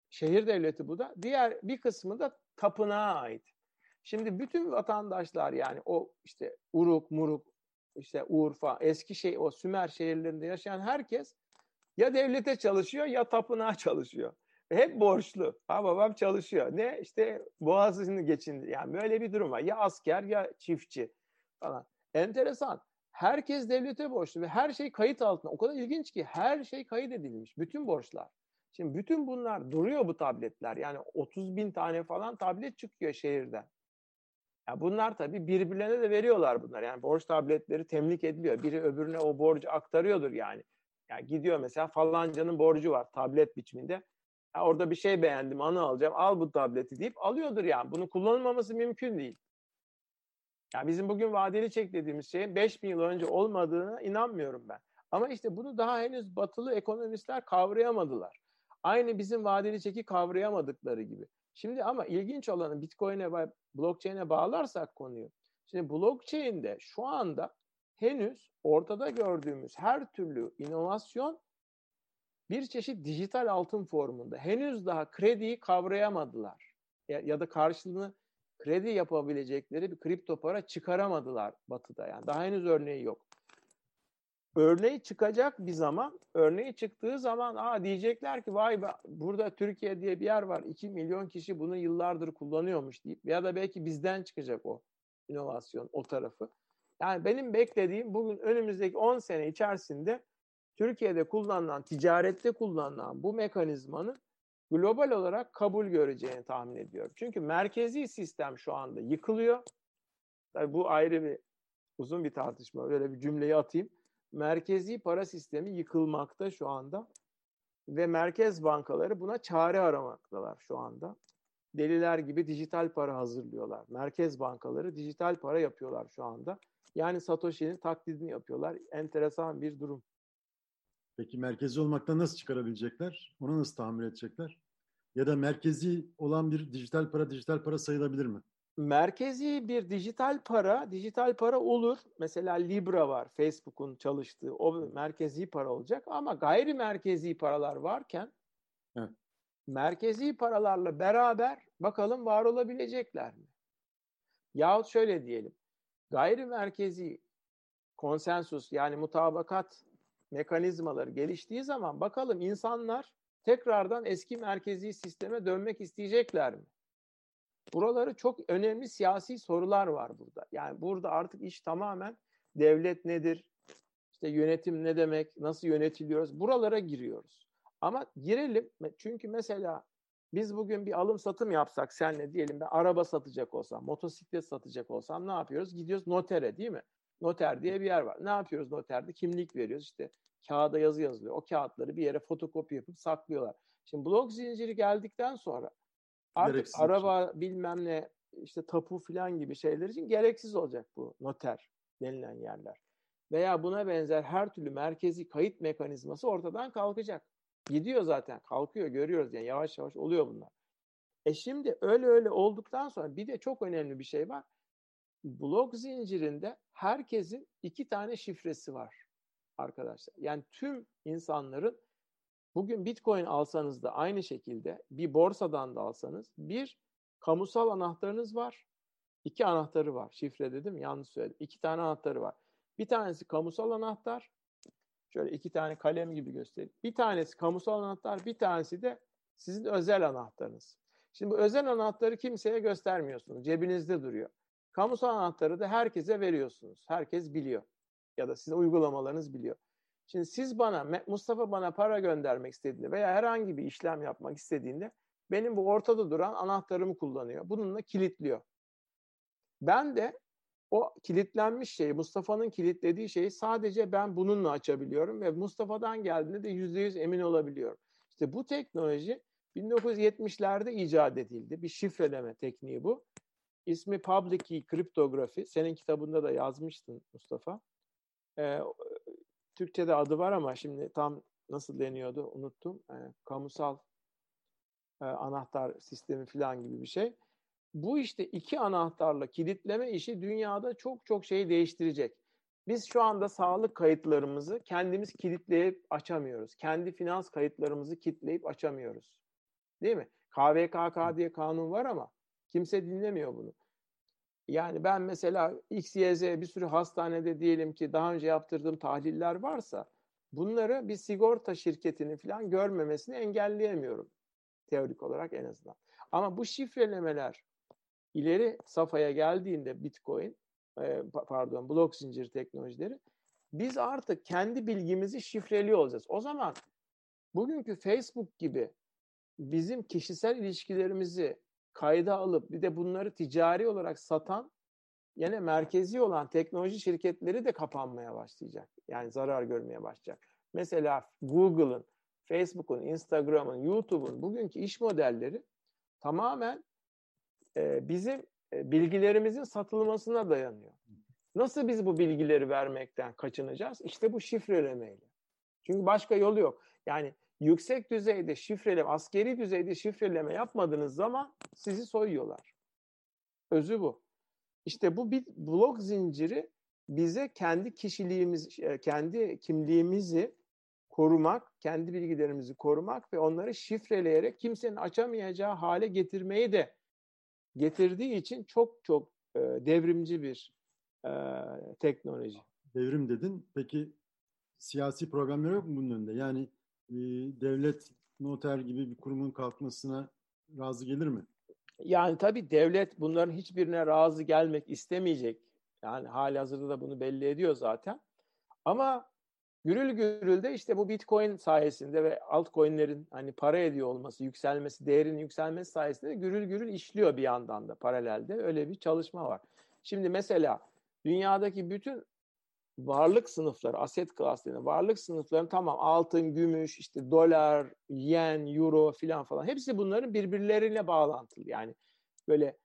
şehir devleti bu da, diğer bir kısmı da tapınağa ait. Şimdi bütün vatandaşlar yani o işte Uruk, Muruk, işte Urfa, eski şey o Sümer şehirlerinde yaşayan herkes ya devlete çalışıyor ya tapınağa çalışıyor. Hep borçlu. Ha babam çalışıyor. Ne? işte boğazını geçindi. Yani böyle bir durum var. Ya asker ya çiftçi falan. Enteresan. Herkes devlete borçlu ve her şey kayıt altında. O kadar ilginç ki her şey kayıt edilmiş. Bütün borçlar. Şimdi bütün bunlar duruyor bu tabletler. Yani 30 bin tane falan tablet çıkıyor şehirden. Ya bunlar tabii birbirlerine de veriyorlar bunlar. Yani borç tabletleri temlik ediliyor. Biri öbürüne o borcu aktarıyordur yani. Yani gidiyor mesela falancanın borcu var tablet biçiminde. Ya orada bir şey beğendim, anı alacağım. Al bu tableti deyip alıyordur yani. Bunu kullanılmaması mümkün değil. Yani bizim bugün vadeli çek dediğimiz şeyin 5000 yıl önce olmadığına inanmıyorum ben. Ama işte bunu daha henüz batılı ekonomistler kavrayamadılar. Aynı bizim vadeli çeki kavrayamadıkları gibi. Şimdi ama ilginç olanı Bitcoin'e ve blockchain'e bağlarsak konuyu. Şimdi blockchain'de şu anda henüz ortada gördüğümüz her türlü inovasyon bir çeşit dijital altın formunda. Henüz daha krediyi kavrayamadılar. Ya, ya da karşılığını kredi yapabilecekleri bir kripto para çıkaramadılar batıda. Yani daha henüz örneği yok. Örneği çıkacak bir zaman, örneği çıktığı zaman aa diyecekler ki vay be burada Türkiye diye bir yer var. 2 milyon kişi bunu yıllardır kullanıyormuş deyip ya da belki bizden çıkacak o inovasyon o tarafı. Yani benim beklediğim bugün önümüzdeki 10 sene içerisinde Türkiye'de kullanılan, ticarette kullanılan bu mekanizmanın global olarak kabul göreceğini tahmin ediyorum. Çünkü merkezi sistem şu anda yıkılıyor. Tabii bu ayrı bir uzun bir tartışma. Öyle bir cümleyi atayım. Merkezi para sistemi yıkılmakta şu anda ve merkez bankaları buna çare aramaktalar şu anda. Deliler gibi dijital para hazırlıyorlar. Merkez bankaları dijital para yapıyorlar şu anda. Yani Satoshi'nin taklidini yapıyorlar. Enteresan bir durum. Peki merkezi olmaktan nasıl çıkarabilecekler? Onu nasıl tahammül edecekler? Ya da merkezi olan bir dijital para dijital para sayılabilir mi? Merkezi bir dijital para, dijital para olur. Mesela Libra var, Facebook'un çalıştığı. O merkezi para olacak ama gayri merkezi paralar varken evet. merkezi paralarla beraber bakalım var olabilecekler mi? Yahut şöyle diyelim. Gayri merkezi konsensus yani mutabakat mekanizmaları geliştiği zaman bakalım insanlar tekrardan eski merkezi sisteme dönmek isteyecekler mi? Buraları çok önemli siyasi sorular var burada. Yani burada artık iş tamamen devlet nedir? İşte yönetim ne demek? Nasıl yönetiliyoruz? Buralara giriyoruz. Ama girelim çünkü mesela biz bugün bir alım satım yapsak senle diyelim ben araba satacak olsam, motosiklet satacak olsam ne yapıyoruz? Gidiyoruz notere değil mi? Noter diye bir yer var. Ne yapıyoruz noterde? Kimlik veriyoruz işte kağıda yazı yazılıyor. O kağıtları bir yere fotokopi yapıp saklıyorlar. Şimdi blok zinciri geldikten sonra artık gereksiz araba şey. bilmem ne işte tapu falan gibi şeyler için gereksiz olacak bu noter denilen yerler. Veya buna benzer her türlü merkezi kayıt mekanizması ortadan kalkacak. Gidiyor zaten kalkıyor görüyoruz yani yavaş yavaş oluyor bunlar. E şimdi öyle öyle olduktan sonra bir de çok önemli bir şey var. Blok zincirinde herkesin iki tane şifresi var arkadaşlar. Yani tüm insanların bugün Bitcoin alsanız da aynı şekilde bir borsadan da alsanız bir kamusal anahtarınız var. iki anahtarı var. Şifre dedim yanlış söyledim. İki tane anahtarı var. Bir tanesi kamusal anahtar. Şöyle iki tane kalem gibi göstereyim. Bir tanesi kamusal anahtar, bir tanesi de sizin özel anahtarınız. Şimdi bu özel anahtarı kimseye göstermiyorsunuz. Cebinizde duruyor. Kamusal anahtarı da herkese veriyorsunuz. Herkes biliyor ya da sizin uygulamalarınız biliyor. Şimdi siz bana, Mustafa bana para göndermek istediğinde veya herhangi bir işlem yapmak istediğinde benim bu ortada duran anahtarımı kullanıyor. Bununla kilitliyor. Ben de o kilitlenmiş şeyi, Mustafa'nın kilitlediği şeyi sadece ben bununla açabiliyorum ve Mustafa'dan geldiğinde de yüzde yüz emin olabiliyorum. İşte bu teknoloji 1970'lerde icat edildi. Bir şifreleme tekniği bu. İsmi Public Key Kriptografi. Senin kitabında da yazmıştın Mustafa. E, Türkçe'de adı var ama şimdi tam nasıl deniyordu unuttum. E, kamusal e, anahtar sistemi falan gibi bir şey. Bu işte iki anahtarla kilitleme işi dünyada çok çok şey değiştirecek. Biz şu anda sağlık kayıtlarımızı kendimiz kilitleyip açamıyoruz. Kendi finans kayıtlarımızı kilitleyip açamıyoruz. Değil mi? KVKK diye kanun var ama kimse dinlemiyor bunu. Yani ben mesela X, Y, Z bir sürü hastanede diyelim ki daha önce yaptırdığım tahliller varsa bunları bir sigorta şirketinin falan görmemesini engelleyemiyorum. Teorik olarak en azından. Ama bu şifrelemeler ileri safhaya geldiğinde Bitcoin, e, pardon blok zincir teknolojileri biz artık kendi bilgimizi şifreli olacağız. O zaman bugünkü Facebook gibi bizim kişisel ilişkilerimizi kayda alıp bir de bunları ticari olarak satan yine merkezi olan teknoloji şirketleri de kapanmaya başlayacak. Yani zarar görmeye başlayacak. Mesela Google'ın, Facebook'un, Instagram'ın, YouTube'un bugünkü iş modelleri tamamen e, bizim e, bilgilerimizin satılmasına dayanıyor. Nasıl biz bu bilgileri vermekten kaçınacağız? İşte bu şifrelemeyle. Çünkü başka yolu yok. Yani yüksek düzeyde şifreleme, askeri düzeyde şifreleme yapmadığınız zaman sizi soyuyorlar. Özü bu. İşte bu bir blok zinciri bize kendi kişiliğimiz, e, kendi kimliğimizi korumak, kendi bilgilerimizi korumak ve onları şifreleyerek kimsenin açamayacağı hale getirmeyi de getirdiği için çok çok e, devrimci bir e, teknoloji. Devrim dedin. Peki siyasi problemler yok mu bunun önünde? Yani e, devlet, noter gibi bir kurumun kalkmasına razı gelir mi? Yani tabii devlet bunların hiçbirine razı gelmek istemeyecek. Yani hali hazırda da bunu belli ediyor zaten. Ama gürül gürül de işte bu Bitcoin sayesinde ve altcoin'lerin hani para ediyor olması, yükselmesi, değerinin yükselmesi sayesinde gürül gürül işliyor bir yandan da paralelde. Öyle bir çalışma var. Şimdi mesela dünyadaki bütün varlık sınıfları, aset klaslarının varlık sınıfları tamam altın, gümüş, işte dolar, yen, euro filan falan hepsi bunların birbirleriyle bağlantılı. Yani böyle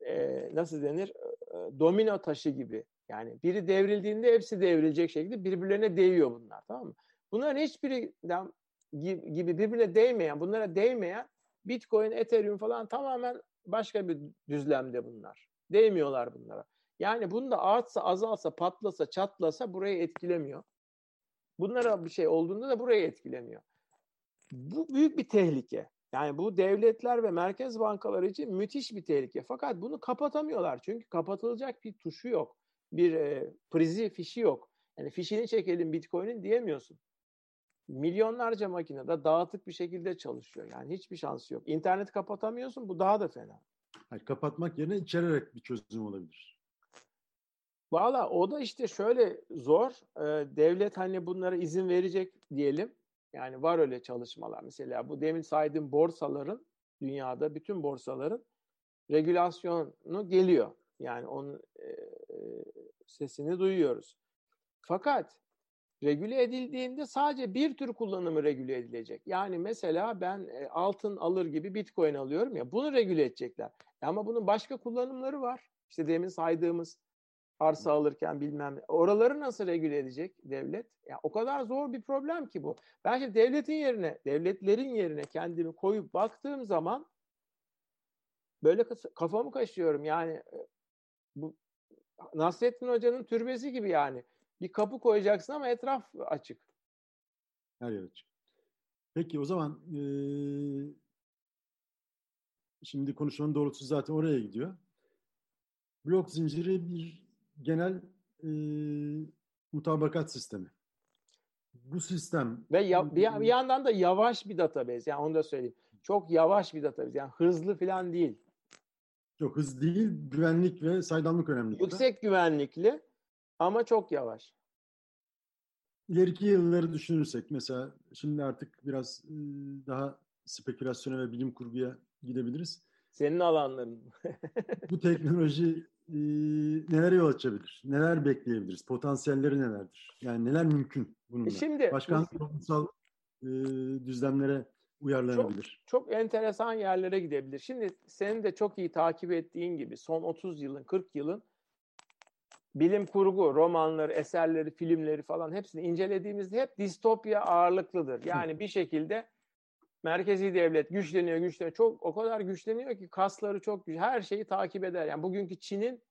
e, nasıl denir e, domino taşı gibi. Yani biri devrildiğinde hepsi devrilecek şekilde birbirlerine değiyor bunlar tamam mı? Bunların hiçbirinden gibi birbirine değmeyen, bunlara değmeyen Bitcoin, Ethereum falan tamamen başka bir düzlemde bunlar. Değmiyorlar bunlara. Yani bunda artsa, azalsa, patlasa, çatlasa burayı etkilemiyor. Bunlara bir şey olduğunda da burayı etkilemiyor. Bu büyük bir tehlike. Yani bu devletler ve merkez bankaları için müthiş bir tehlike. Fakat bunu kapatamıyorlar. Çünkü kapatılacak bir tuşu yok. Bir e, prizi, fişi yok. Yani fişini çekelim Bitcoin'in diyemiyorsun. Milyonlarca makinede dağıtık bir şekilde çalışıyor. Yani hiçbir şansı yok. İnternet kapatamıyorsun. Bu daha da fena. Hayır, kapatmak yerine içererek bir çözüm olabilir. Valla o da işte şöyle zor. Ee, devlet hani bunlara izin verecek diyelim. Yani var öyle çalışmalar. Mesela bu demin saydığım borsaların dünyada bütün borsaların regülasyonu geliyor. Yani onun e, sesini duyuyoruz. Fakat regüle edildiğinde sadece bir tür kullanımı regüle edilecek. Yani mesela ben e, altın alır gibi bitcoin alıyorum ya bunu regüle edecekler. Ama bunun başka kullanımları var. İşte demin saydığımız arsa alırken bilmem oraları nasıl regüle edecek devlet? Ya o kadar zor bir problem ki bu. Ben şimdi devletin yerine, devletlerin yerine kendimi koyup baktığım zaman böyle kafamı kaşıyorum. Yani e, bu Nasrettin Hoca'nın türbesi gibi yani. Bir kapı koyacaksın ama etraf açık. Her yer açık. Peki o zaman e, şimdi konuşmanın doğrultusu zaten oraya gidiyor. Blok zinciri bir genel e, mutabakat sistemi. Bu sistem ve ya, bir, bir yandan da yavaş bir database. Yani onu da söyleyeyim. Çok yavaş bir database. Yani hızlı falan değil. Çok hızlı değil, güvenlik ve saydamlık önemli. Yüksek güvenlikli ama çok yavaş. İleriki yılları düşünürsek mesela şimdi artık biraz daha spekülasyona ve bilim kurguya gidebiliriz. Senin alanların. Bu teknoloji e, nelere yol açabilir? Neler bekleyebiliriz? Potansiyelleri nelerdir? Yani neler mümkün bununla? Şimdi, Başka toplumsal e, düzlemlere uyarlanabilir? Çok, çok enteresan yerlere gidebilir. Şimdi senin de çok iyi takip ettiğin gibi son 30 yılın, 40 yılın bilim kurgu, romanları, eserleri, filmleri falan hepsini incelediğimizde hep distopya ağırlıklıdır. Yani bir şekilde merkezi devlet güçleniyor, güçleniyor. Çok o kadar güçleniyor ki kasları çok güç. Her şeyi takip eder. Yani bugünkü Çin'in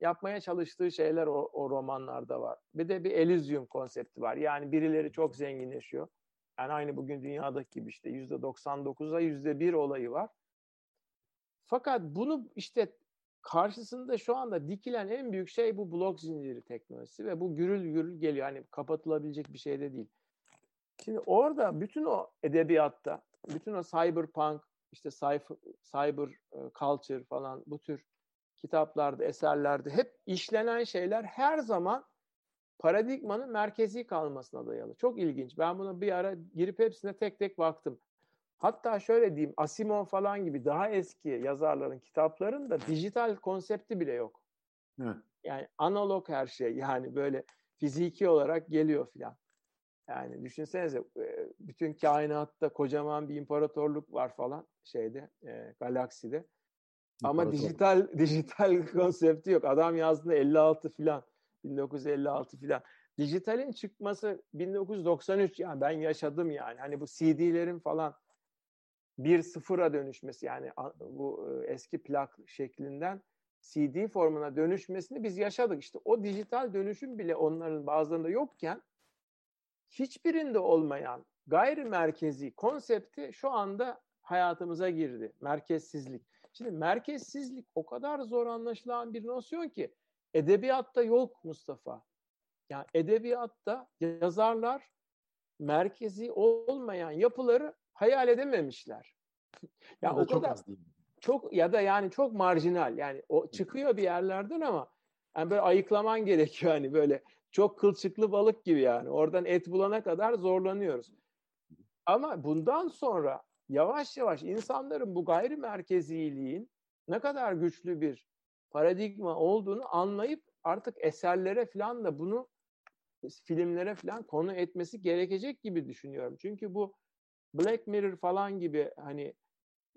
yapmaya çalıştığı şeyler o, o romanlarda var. Bir de bir Elysium konsepti var. Yani birileri çok zenginleşiyor. Yani aynı bugün dünyadaki gibi işte yüzde 99'a yüzde bir olayı var. Fakat bunu işte karşısında şu anda dikilen en büyük şey bu blok zinciri teknolojisi ve bu gürül gürül geliyor. Hani kapatılabilecek bir şey de değil. Şimdi orada bütün o edebiyatta, bütün o cyberpunk, işte cyber e, culture falan bu tür kitaplarda, eserlerde hep işlenen şeyler her zaman paradigmanın merkezi kalmasına dayalı. Çok ilginç. Ben bunu bir ara girip hepsine tek tek baktım. Hatta şöyle diyeyim Asimov falan gibi daha eski yazarların kitaplarında dijital konsepti bile yok. Evet. Yani analog her şey yani böyle fiziki olarak geliyor filan. Yani düşünsenize bütün kainatta kocaman bir imparatorluk var falan şeyde e, galakside. Ama dijital dijital konsepti yok. Adam yazdığında 56 filan 1956 filan. Dijitalin çıkması 1993 yani ben yaşadım yani. Hani bu CD'lerin falan bir sıfıra dönüşmesi yani bu eski plak şeklinden CD formuna dönüşmesini biz yaşadık. İşte o dijital dönüşüm bile onların bazılarında yokken hiçbirinde olmayan gayri merkezi konsepti şu anda hayatımıza girdi. Merkezsizlik. Şimdi merkezsizlik o kadar zor anlaşılan bir nosyon ki edebiyatta yok Mustafa. Yani edebiyatta yazarlar merkezi olmayan yapıları hayal edememişler. ya o çok kadar, değil. Çok ya da yani çok marjinal. Yani o çıkıyor bir yerlerden ama yani böyle ayıklaman gerekiyor hani böyle çok kılçıklı balık gibi yani. Oradan et bulana kadar zorlanıyoruz. Ama bundan sonra yavaş yavaş insanların bu gayri merkeziliğin ne kadar güçlü bir paradigma olduğunu anlayıp artık eserlere falan da bunu filmlere falan konu etmesi gerekecek gibi düşünüyorum. Çünkü bu Black Mirror falan gibi hani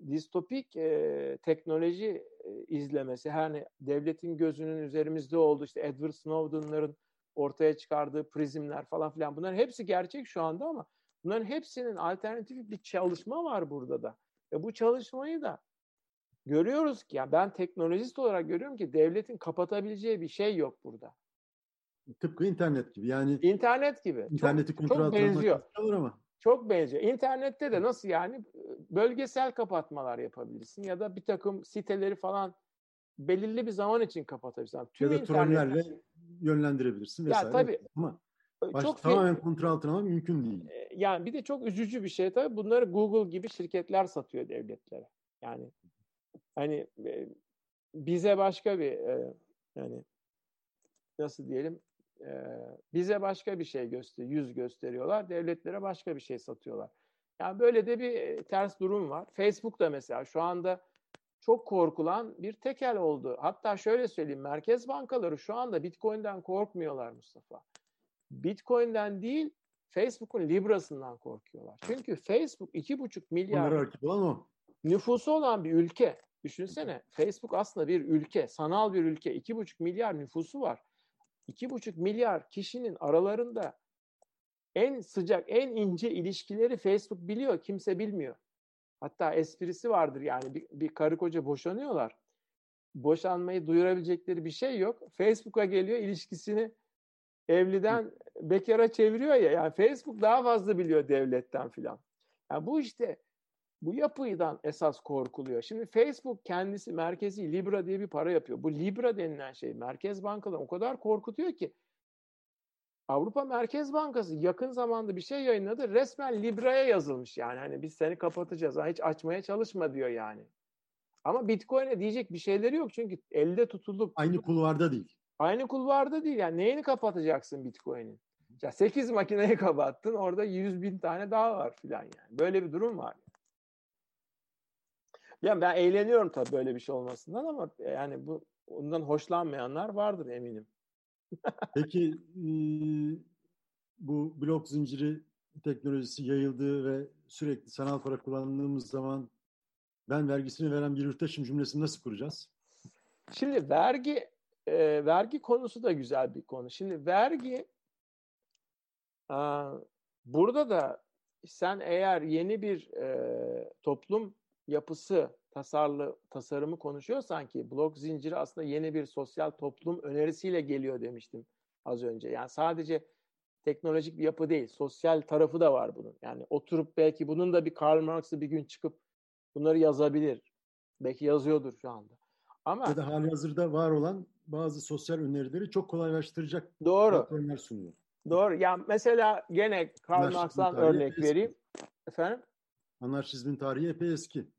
distopik e, teknoloji e, izlemesi hani devletin gözünün üzerimizde oldu işte Edward Snowden'ların ortaya çıkardığı prizmler falan filan bunların hepsi gerçek şu anda ama bunların hepsinin alternatif bir çalışma var burada da. Ve bu çalışmayı da görüyoruz ki yani ben teknolojist olarak görüyorum ki devletin kapatabileceği bir şey yok burada. Tıpkı internet gibi yani. İnternet gibi. İnterneti çok, kontrol çok benziyor. ama. Çok benziyor. İnternette de nasıl yani bölgesel kapatmalar yapabilirsin ya da bir takım siteleri falan belirli bir zaman için kapatabilirsin. Tüm ya da trollerle yönlendirebilirsin vesaire. Ya tabii. Ama baş, çok tamamen kontrol altına almak mümkün değil. Yani bir de çok üzücü bir şey tabii. Bunları Google gibi şirketler satıyor devletlere. Yani hani bize başka bir yani nasıl diyelim bize başka bir şey göster yüz gösteriyorlar. Devletlere başka bir şey satıyorlar. Yani böyle de bir ters durum var. Facebook da mesela şu anda çok korkulan bir tekel oldu. Hatta şöyle söyleyeyim merkez bankaları şu anda Bitcoin'den korkmuyorlar Mustafa. Bitcoin'den değil Facebook'un Libra'sından korkuyorlar. Çünkü Facebook 2,5 milyar nüfusu olan bir ülke. Düşünsene Facebook aslında bir ülke, sanal bir ülke. 2,5 milyar nüfusu var. 2,5 milyar kişinin aralarında en sıcak, en ince ilişkileri Facebook biliyor, kimse bilmiyor. Hatta esprisi vardır yani bir, bir karı koca boşanıyorlar. Boşanmayı duyurabilecekleri bir şey yok. Facebook'a geliyor ilişkisini evliden bekara çeviriyor ya. Yani Facebook daha fazla biliyor devletten filan. Yani bu işte bu yapıdan esas korkuluyor. Şimdi Facebook kendisi merkezi Libra diye bir para yapıyor. Bu Libra denilen şey merkez bankadan o kadar korkutuyor ki Avrupa Merkez Bankası yakın zamanda bir şey yayınladı. Resmen Libra'ya yazılmış yani. Hani biz seni kapatacağız. Hiç açmaya çalışma diyor yani. Ama Bitcoin'e diyecek bir şeyleri yok çünkü elde tutulup aynı kulvarda değil. Aynı kulvarda değil yani. Neyini kapatacaksın Bitcoin'in? Ya 8 makineyi kapattın. Orada 100 bin tane daha var filan yani. Böyle bir durum var. Yani ben eğleniyorum tabii böyle bir şey olmasından ama yani bu ondan hoşlanmayanlar vardır eminim. Peki bu blok zinciri teknolojisi yayıldığı ve sürekli sanal para kullandığımız zaman ben vergisini veren bir yurttaşım cümlesini nasıl kuracağız? Şimdi vergi e, vergi konusu da güzel bir konu. Şimdi vergi a, burada da sen eğer yeni bir e, toplum yapısı tasarlı tasarımı konuşuyorsan ki blok zinciri aslında yeni bir sosyal toplum önerisiyle geliyor demiştim az önce. Yani sadece teknolojik bir yapı değil, sosyal tarafı da var bunun. Yani oturup belki bunun da bir Karl Marx'ı bir gün çıkıp bunları yazabilir. Belki yazıyordur şu anda. Ama ya da hali hazırda var olan bazı sosyal önerileri çok kolaylaştıracak Doğru. platformlar sunuyor. Doğru. Ya mesela gene Karl Marx'tan örnek vereyim. Efendim? Anarşizmin tarihi epey eski.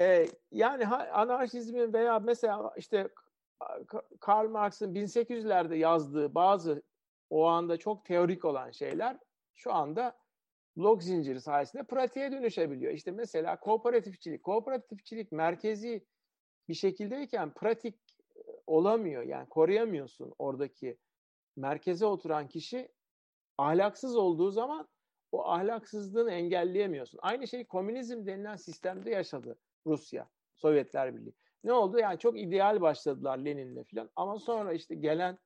Ee, yani anarşizmin veya mesela işte Karl Marx'ın 1800'lerde yazdığı bazı o anda çok teorik olan şeyler şu anda blok zinciri sayesinde pratiğe dönüşebiliyor. İşte mesela kooperatifçilik. Kooperatifçilik merkezi bir şekildeyken pratik olamıyor. Yani koruyamıyorsun oradaki merkeze oturan kişi ahlaksız olduğu zaman o ahlaksızlığını engelleyemiyorsun. Aynı şeyi komünizm denilen sistemde yaşadı Rusya, Sovyetler Birliği. Ne oldu? Yani çok ideal başladılar Lenin'le falan ama sonra işte gelen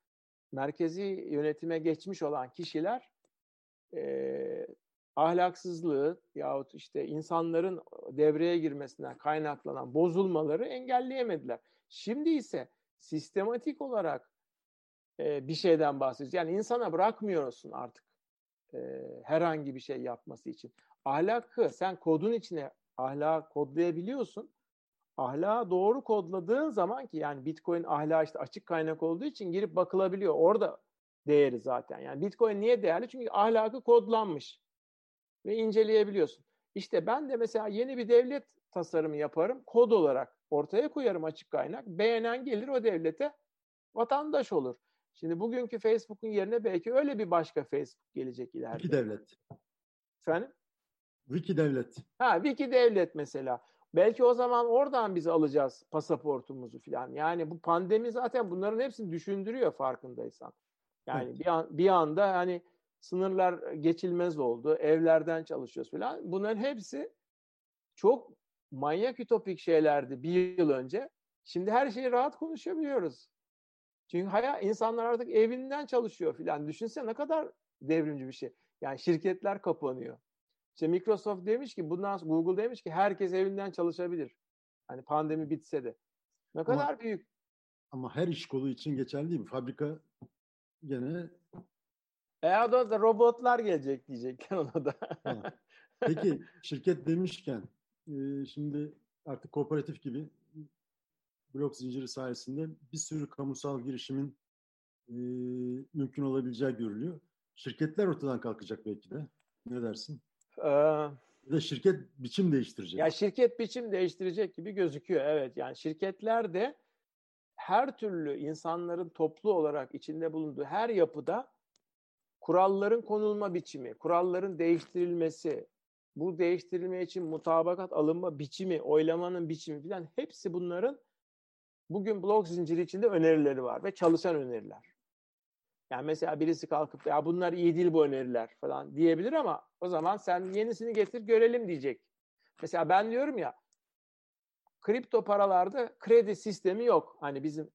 merkezi yönetime geçmiş olan kişiler e, ahlaksızlığı yahut işte insanların devreye girmesinden kaynaklanan bozulmaları engelleyemediler. Şimdi ise sistematik olarak e, bir şeyden bahsediyoruz. Yani insana bırakmıyorsun artık e, herhangi bir şey yapması için. Ahlakı sen kodun içine ahlakı kodlayabiliyorsun. Ahlakı doğru kodladığın zaman ki yani Bitcoin ahlakı işte açık kaynak olduğu için girip bakılabiliyor. Orada değeri zaten. Yani Bitcoin niye değerli? Çünkü ahlakı kodlanmış ve inceleyebiliyorsun. İşte ben de mesela yeni bir devlet tasarımı yaparım. Kod olarak ortaya koyarım açık kaynak. Beğenen gelir o devlete vatandaş olur. Şimdi bugünkü Facebook'un yerine belki öyle bir başka Facebook gelecek ileride. Wiki devlet. Efendim? Wiki devlet. Ha Wiki devlet mesela. Belki o zaman oradan biz alacağız pasaportumuzu falan. Yani bu pandemi zaten bunların hepsini düşündürüyor farkındaysan. Yani evet. bir, an, bir anda hani sınırlar geçilmez oldu. Evlerden çalışıyoruz falan. Bunların hepsi çok manyak ütopik şeylerdi bir yıl önce. Şimdi her şeyi rahat konuşabiliyoruz. Çünkü hayal, insanlar artık evinden çalışıyor filan. Düşünsene ne kadar devrimci bir şey. Yani şirketler kapanıyor. İşte Microsoft demiş ki bundan Google demiş ki herkes evinden çalışabilir. Hani pandemi bitse de. Ne kadar ama, büyük. Ama her iş kolu için geçerli değil mi? Fabrika gene e da, da robotlar gelecek diyecekler ona da. Peki şirket demişken e, şimdi artık kooperatif gibi blok zinciri sayesinde bir sürü kamusal girişimin e, mümkün olabileceği görülüyor. Şirketler ortadan kalkacak belki de. Ne dersin? Da şirket biçim değiştirecek. Ya şirket biçim değiştirecek gibi gözüküyor. Evet yani şirketler de her türlü insanların toplu olarak içinde bulunduğu her yapıda kuralların konulma biçimi, kuralların değiştirilmesi, bu değiştirilme için mutabakat alınma biçimi, oylamanın biçimi filan hepsi bunların bugün blok zinciri içinde önerileri var ve çalışan öneriler. Yani mesela birisi kalkıp ya bunlar iyi değil bu öneriler falan diyebilir ama o zaman sen yenisini getir görelim diyecek. Mesela ben diyorum ya kripto paralarda kredi sistemi yok. Hani bizim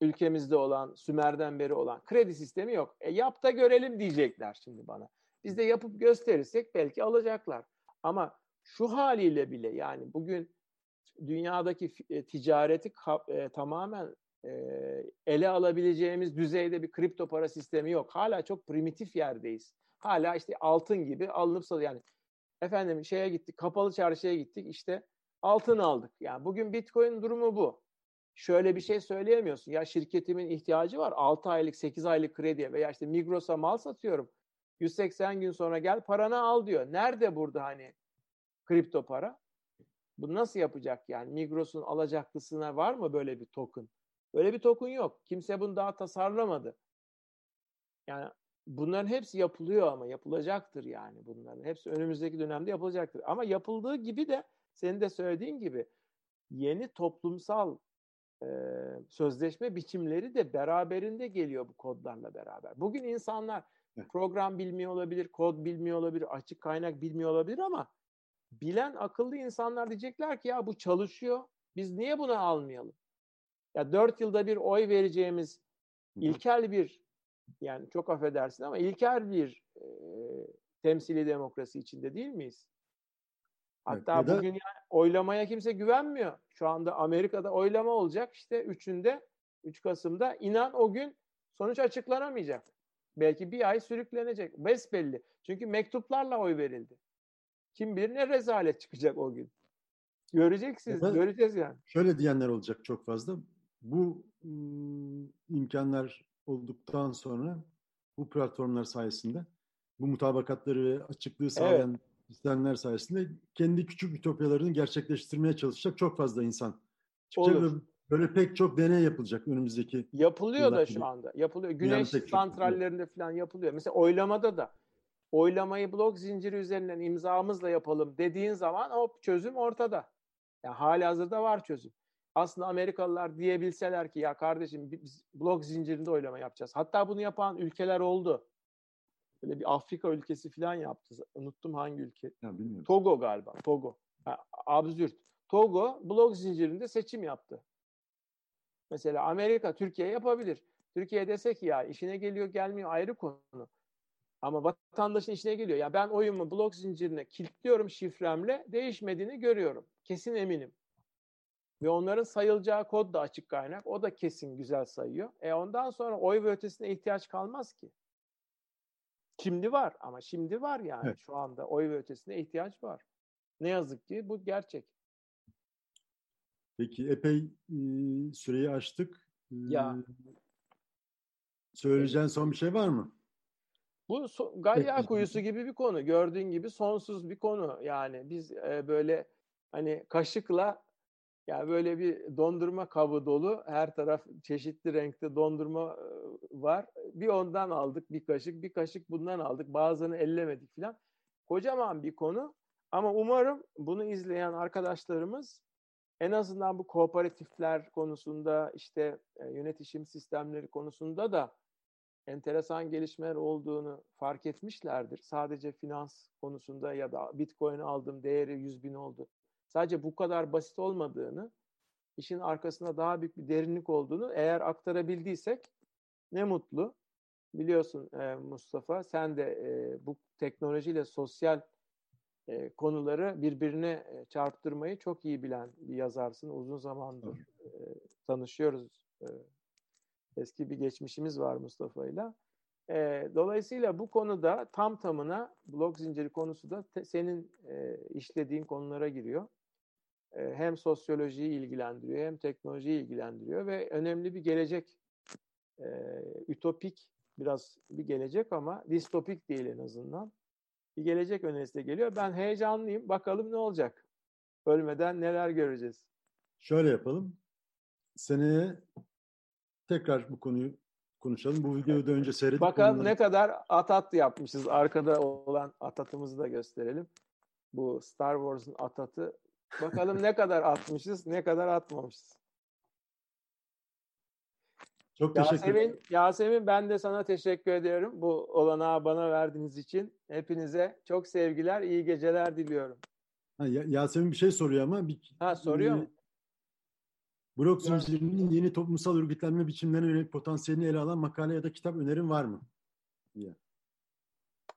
ülkemizde olan, Sümer'den beri olan kredi sistemi yok. E yap da görelim diyecekler şimdi bana. Biz de yapıp gösterirsek belki alacaklar. Ama şu haliyle bile yani bugün dünyadaki e, ticareti e, tamamen e, ele alabileceğimiz düzeyde bir kripto para sistemi yok. Hala çok primitif yerdeyiz. Hala işte altın gibi alınıp satıyor. Yani efendim şeye gittik, kapalı çarşıya gittik işte altın aldık. Yani bugün Bitcoin durumu bu. Şöyle bir şey söyleyemiyorsun. Ya şirketimin ihtiyacı var 6 aylık 8 aylık krediye veya işte Migros'a mal satıyorum. 180 gün sonra gel paranı al diyor. Nerede burada hani kripto para? Bu nasıl yapacak yani? Migros'un alacaklısına var mı böyle bir token? Böyle bir token yok. Kimse bunu daha tasarlamadı. Yani bunların hepsi yapılıyor ama yapılacaktır yani bunların. Hepsi önümüzdeki dönemde yapılacaktır. Ama yapıldığı gibi de senin de söylediğin gibi yeni toplumsal e, sözleşme biçimleri de beraberinde geliyor bu kodlarla beraber. Bugün insanlar program bilmiyor olabilir, kod bilmiyor olabilir, açık kaynak bilmiyor olabilir ama bilen akıllı insanlar diyecekler ki ya bu çalışıyor. Biz niye bunu almayalım? Ya dört yılda bir oy vereceğimiz ilkel bir yani çok affedersin ama ilkel bir e, temsili demokrasi içinde değil miyiz? Hatta evet, bugün yani oylamaya kimse güvenmiyor. Şu anda Amerika'da oylama olacak. İşte üçünde 3 Kasım'da inan o gün sonuç açıklanamayacak. Belki bir ay sürüklenecek. Besbelli. Çünkü mektuplarla oy verildi. Kim bilir ne rezalet çıkacak o gün. Göreceksiniz, Ya göreceğiz yani. Şöyle diyenler olacak çok fazla. Bu imkanlar olduktan sonra bu platformlar sayesinde bu mutabakatları ve açıklığı sağlayan sistemler sayesinde kendi küçük ütopyalarını gerçekleştirmeye çalışacak çok fazla insan çıkacak Olur. ve böyle pek çok deney yapılacak önümüzdeki. Yapılıyor da Yıllar şu gibi. anda. Yapılıyor. Güneş santrallerinde falan yapılıyor. Mesela oylamada da oylamayı blok zinciri üzerinden imzamızla yapalım dediğin zaman hop çözüm ortada. Yani hali hazırda var çözüm. Aslında Amerikalılar diyebilseler ki ya kardeşim biz blok zincirinde oylama yapacağız. Hatta bunu yapan ülkeler oldu. Böyle bir Afrika ülkesi falan yaptı. Unuttum hangi ülke. Ya bilmiyorum. Togo galiba. Togo. Ha, absürt. Togo blok zincirinde seçim yaptı. Mesela Amerika Türkiye yapabilir. Türkiye dese ki ya işine geliyor gelmiyor ayrı konu. Ama vatandaşın işine geliyor. Ya ben oyumu blok zincirine kilitliyorum şifremle değişmediğini görüyorum. Kesin eminim. Ve onların sayılacağı kod da açık kaynak. O da kesin güzel sayıyor. E ondan sonra oy ve ötesine ihtiyaç kalmaz ki. Şimdi var ama şimdi var yani Evet. şu anda oy ve ötesine ihtiyaç var. Ne yazık ki bu gerçek. Peki epey e, süreyi aştık. E, Ya. Söyleyeceğin son bir şey var mı? Bu so- Galya kuyusu gibi bir konu. Gördüğün gibi sonsuz bir konu. Yani biz e, böyle hani kaşıkla yani böyle bir dondurma kabı dolu her taraf çeşitli renkte dondurma var. Bir ondan aldık bir kaşık, bir kaşık bundan aldık. Bazılarını ellemedik filan. Kocaman bir konu. Ama umarım bunu izleyen arkadaşlarımız en azından bu kooperatifler konusunda işte e, yönetişim sistemleri konusunda da enteresan gelişmeler olduğunu fark etmişlerdir. Sadece finans konusunda ya da Bitcoin aldım değeri 100 bin oldu. Sadece bu kadar basit olmadığını, işin arkasında daha büyük bir derinlik olduğunu eğer aktarabildiysek ne mutlu. Biliyorsun e, Mustafa sen de e, bu teknolojiyle sosyal e, konuları birbirine e, çarptırmayı çok iyi bilen bir yazarsın. Uzun zamandır e, tanışıyoruz. E, eski bir geçmişimiz var Mustafa'yla. E, dolayısıyla bu konuda tam tamına blok zinciri konusu da te- senin e, işlediğin konulara giriyor. E, hem sosyolojiyi ilgilendiriyor hem teknolojiyi ilgilendiriyor ve önemli bir gelecek e, ütopik biraz bir gelecek ama distopik değil en azından. Bir gelecek önerisi de geliyor. Ben heyecanlıyım. Bakalım ne olacak? Ölmeden neler göreceğiz? Şöyle yapalım. Seneye tekrar bu konuyu konuşalım. Bu videoyu da önce seyredip Bakalım bunları- ne kadar atat yapmışız. Arkada olan atatımızı da gösterelim. Bu Star Wars'un atatı. Bakalım ne kadar atmışız, ne kadar atmamışız. Çok teşekkür ederim. Yasemin, Yasemin ben de sana teşekkür ediyorum. Bu olanağı bana verdiğiniz için. Hepinize çok sevgiler, iyi geceler diliyorum. Ha, Ya- Yasemin bir şey soruyor ama bir, Ha soruyor e, mu? Blok Ya- zincirinin yeni toplumsal örgütlenme biçimlerine yönelik potansiyelini ele alan makale ya da kitap önerin var mı? diye.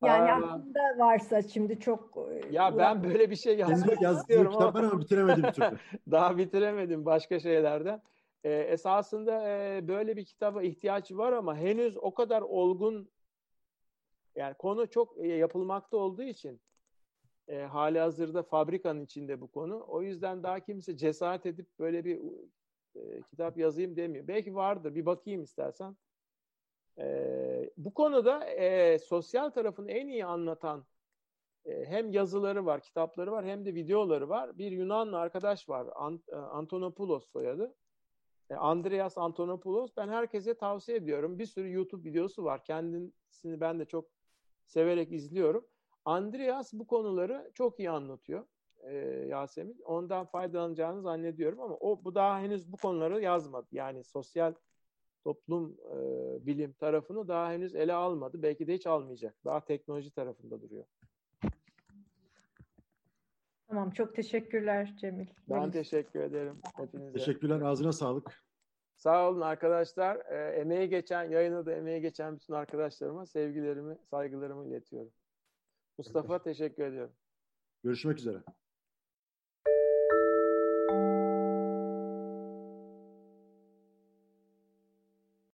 Yani Aa. aklında varsa şimdi çok e, Ya ben böyle bir şey yazmak istiyorum kitap var ama ama bitiremedi bir türlü. daha bitiremedim başka şeylerden. Ee, esasında e, böyle bir kitaba ihtiyaç var ama henüz o kadar olgun yani konu çok e, yapılmakta olduğu için e, hali hazırda fabrikanın içinde bu konu. O yüzden daha kimse cesaret edip böyle bir e, kitap yazayım demiyor. Belki vardır bir bakayım istersen. E, bu konuda e, sosyal tarafını en iyi anlatan e, hem yazıları var, kitapları var hem de videoları var. Bir Yunanlı arkadaş var, Ant- e, Antonopoulos soyadı. E, Andreas Antonopoulos. Ben herkese tavsiye ediyorum. Bir sürü YouTube videosu var. Kendisini ben de çok severek izliyorum. Andreas bu konuları çok iyi anlatıyor e, Yasemin. Ondan faydalanacağını zannediyorum ama o bu daha henüz bu konuları yazmadı. Yani sosyal toplum e, bilim tarafını daha henüz ele almadı. Belki de hiç almayacak. Daha teknoloji tarafında duruyor. Tamam çok teşekkürler Cemil. Ben teşekkür ederim hepinize. Teşekkürler. Ağzına sağlık. Sağ olun arkadaşlar. E, emeği geçen, yayına da emeği geçen bütün arkadaşlarıma sevgilerimi, saygılarımı iletiyorum. Mustafa teşekkür ediyorum. Görüşmek üzere.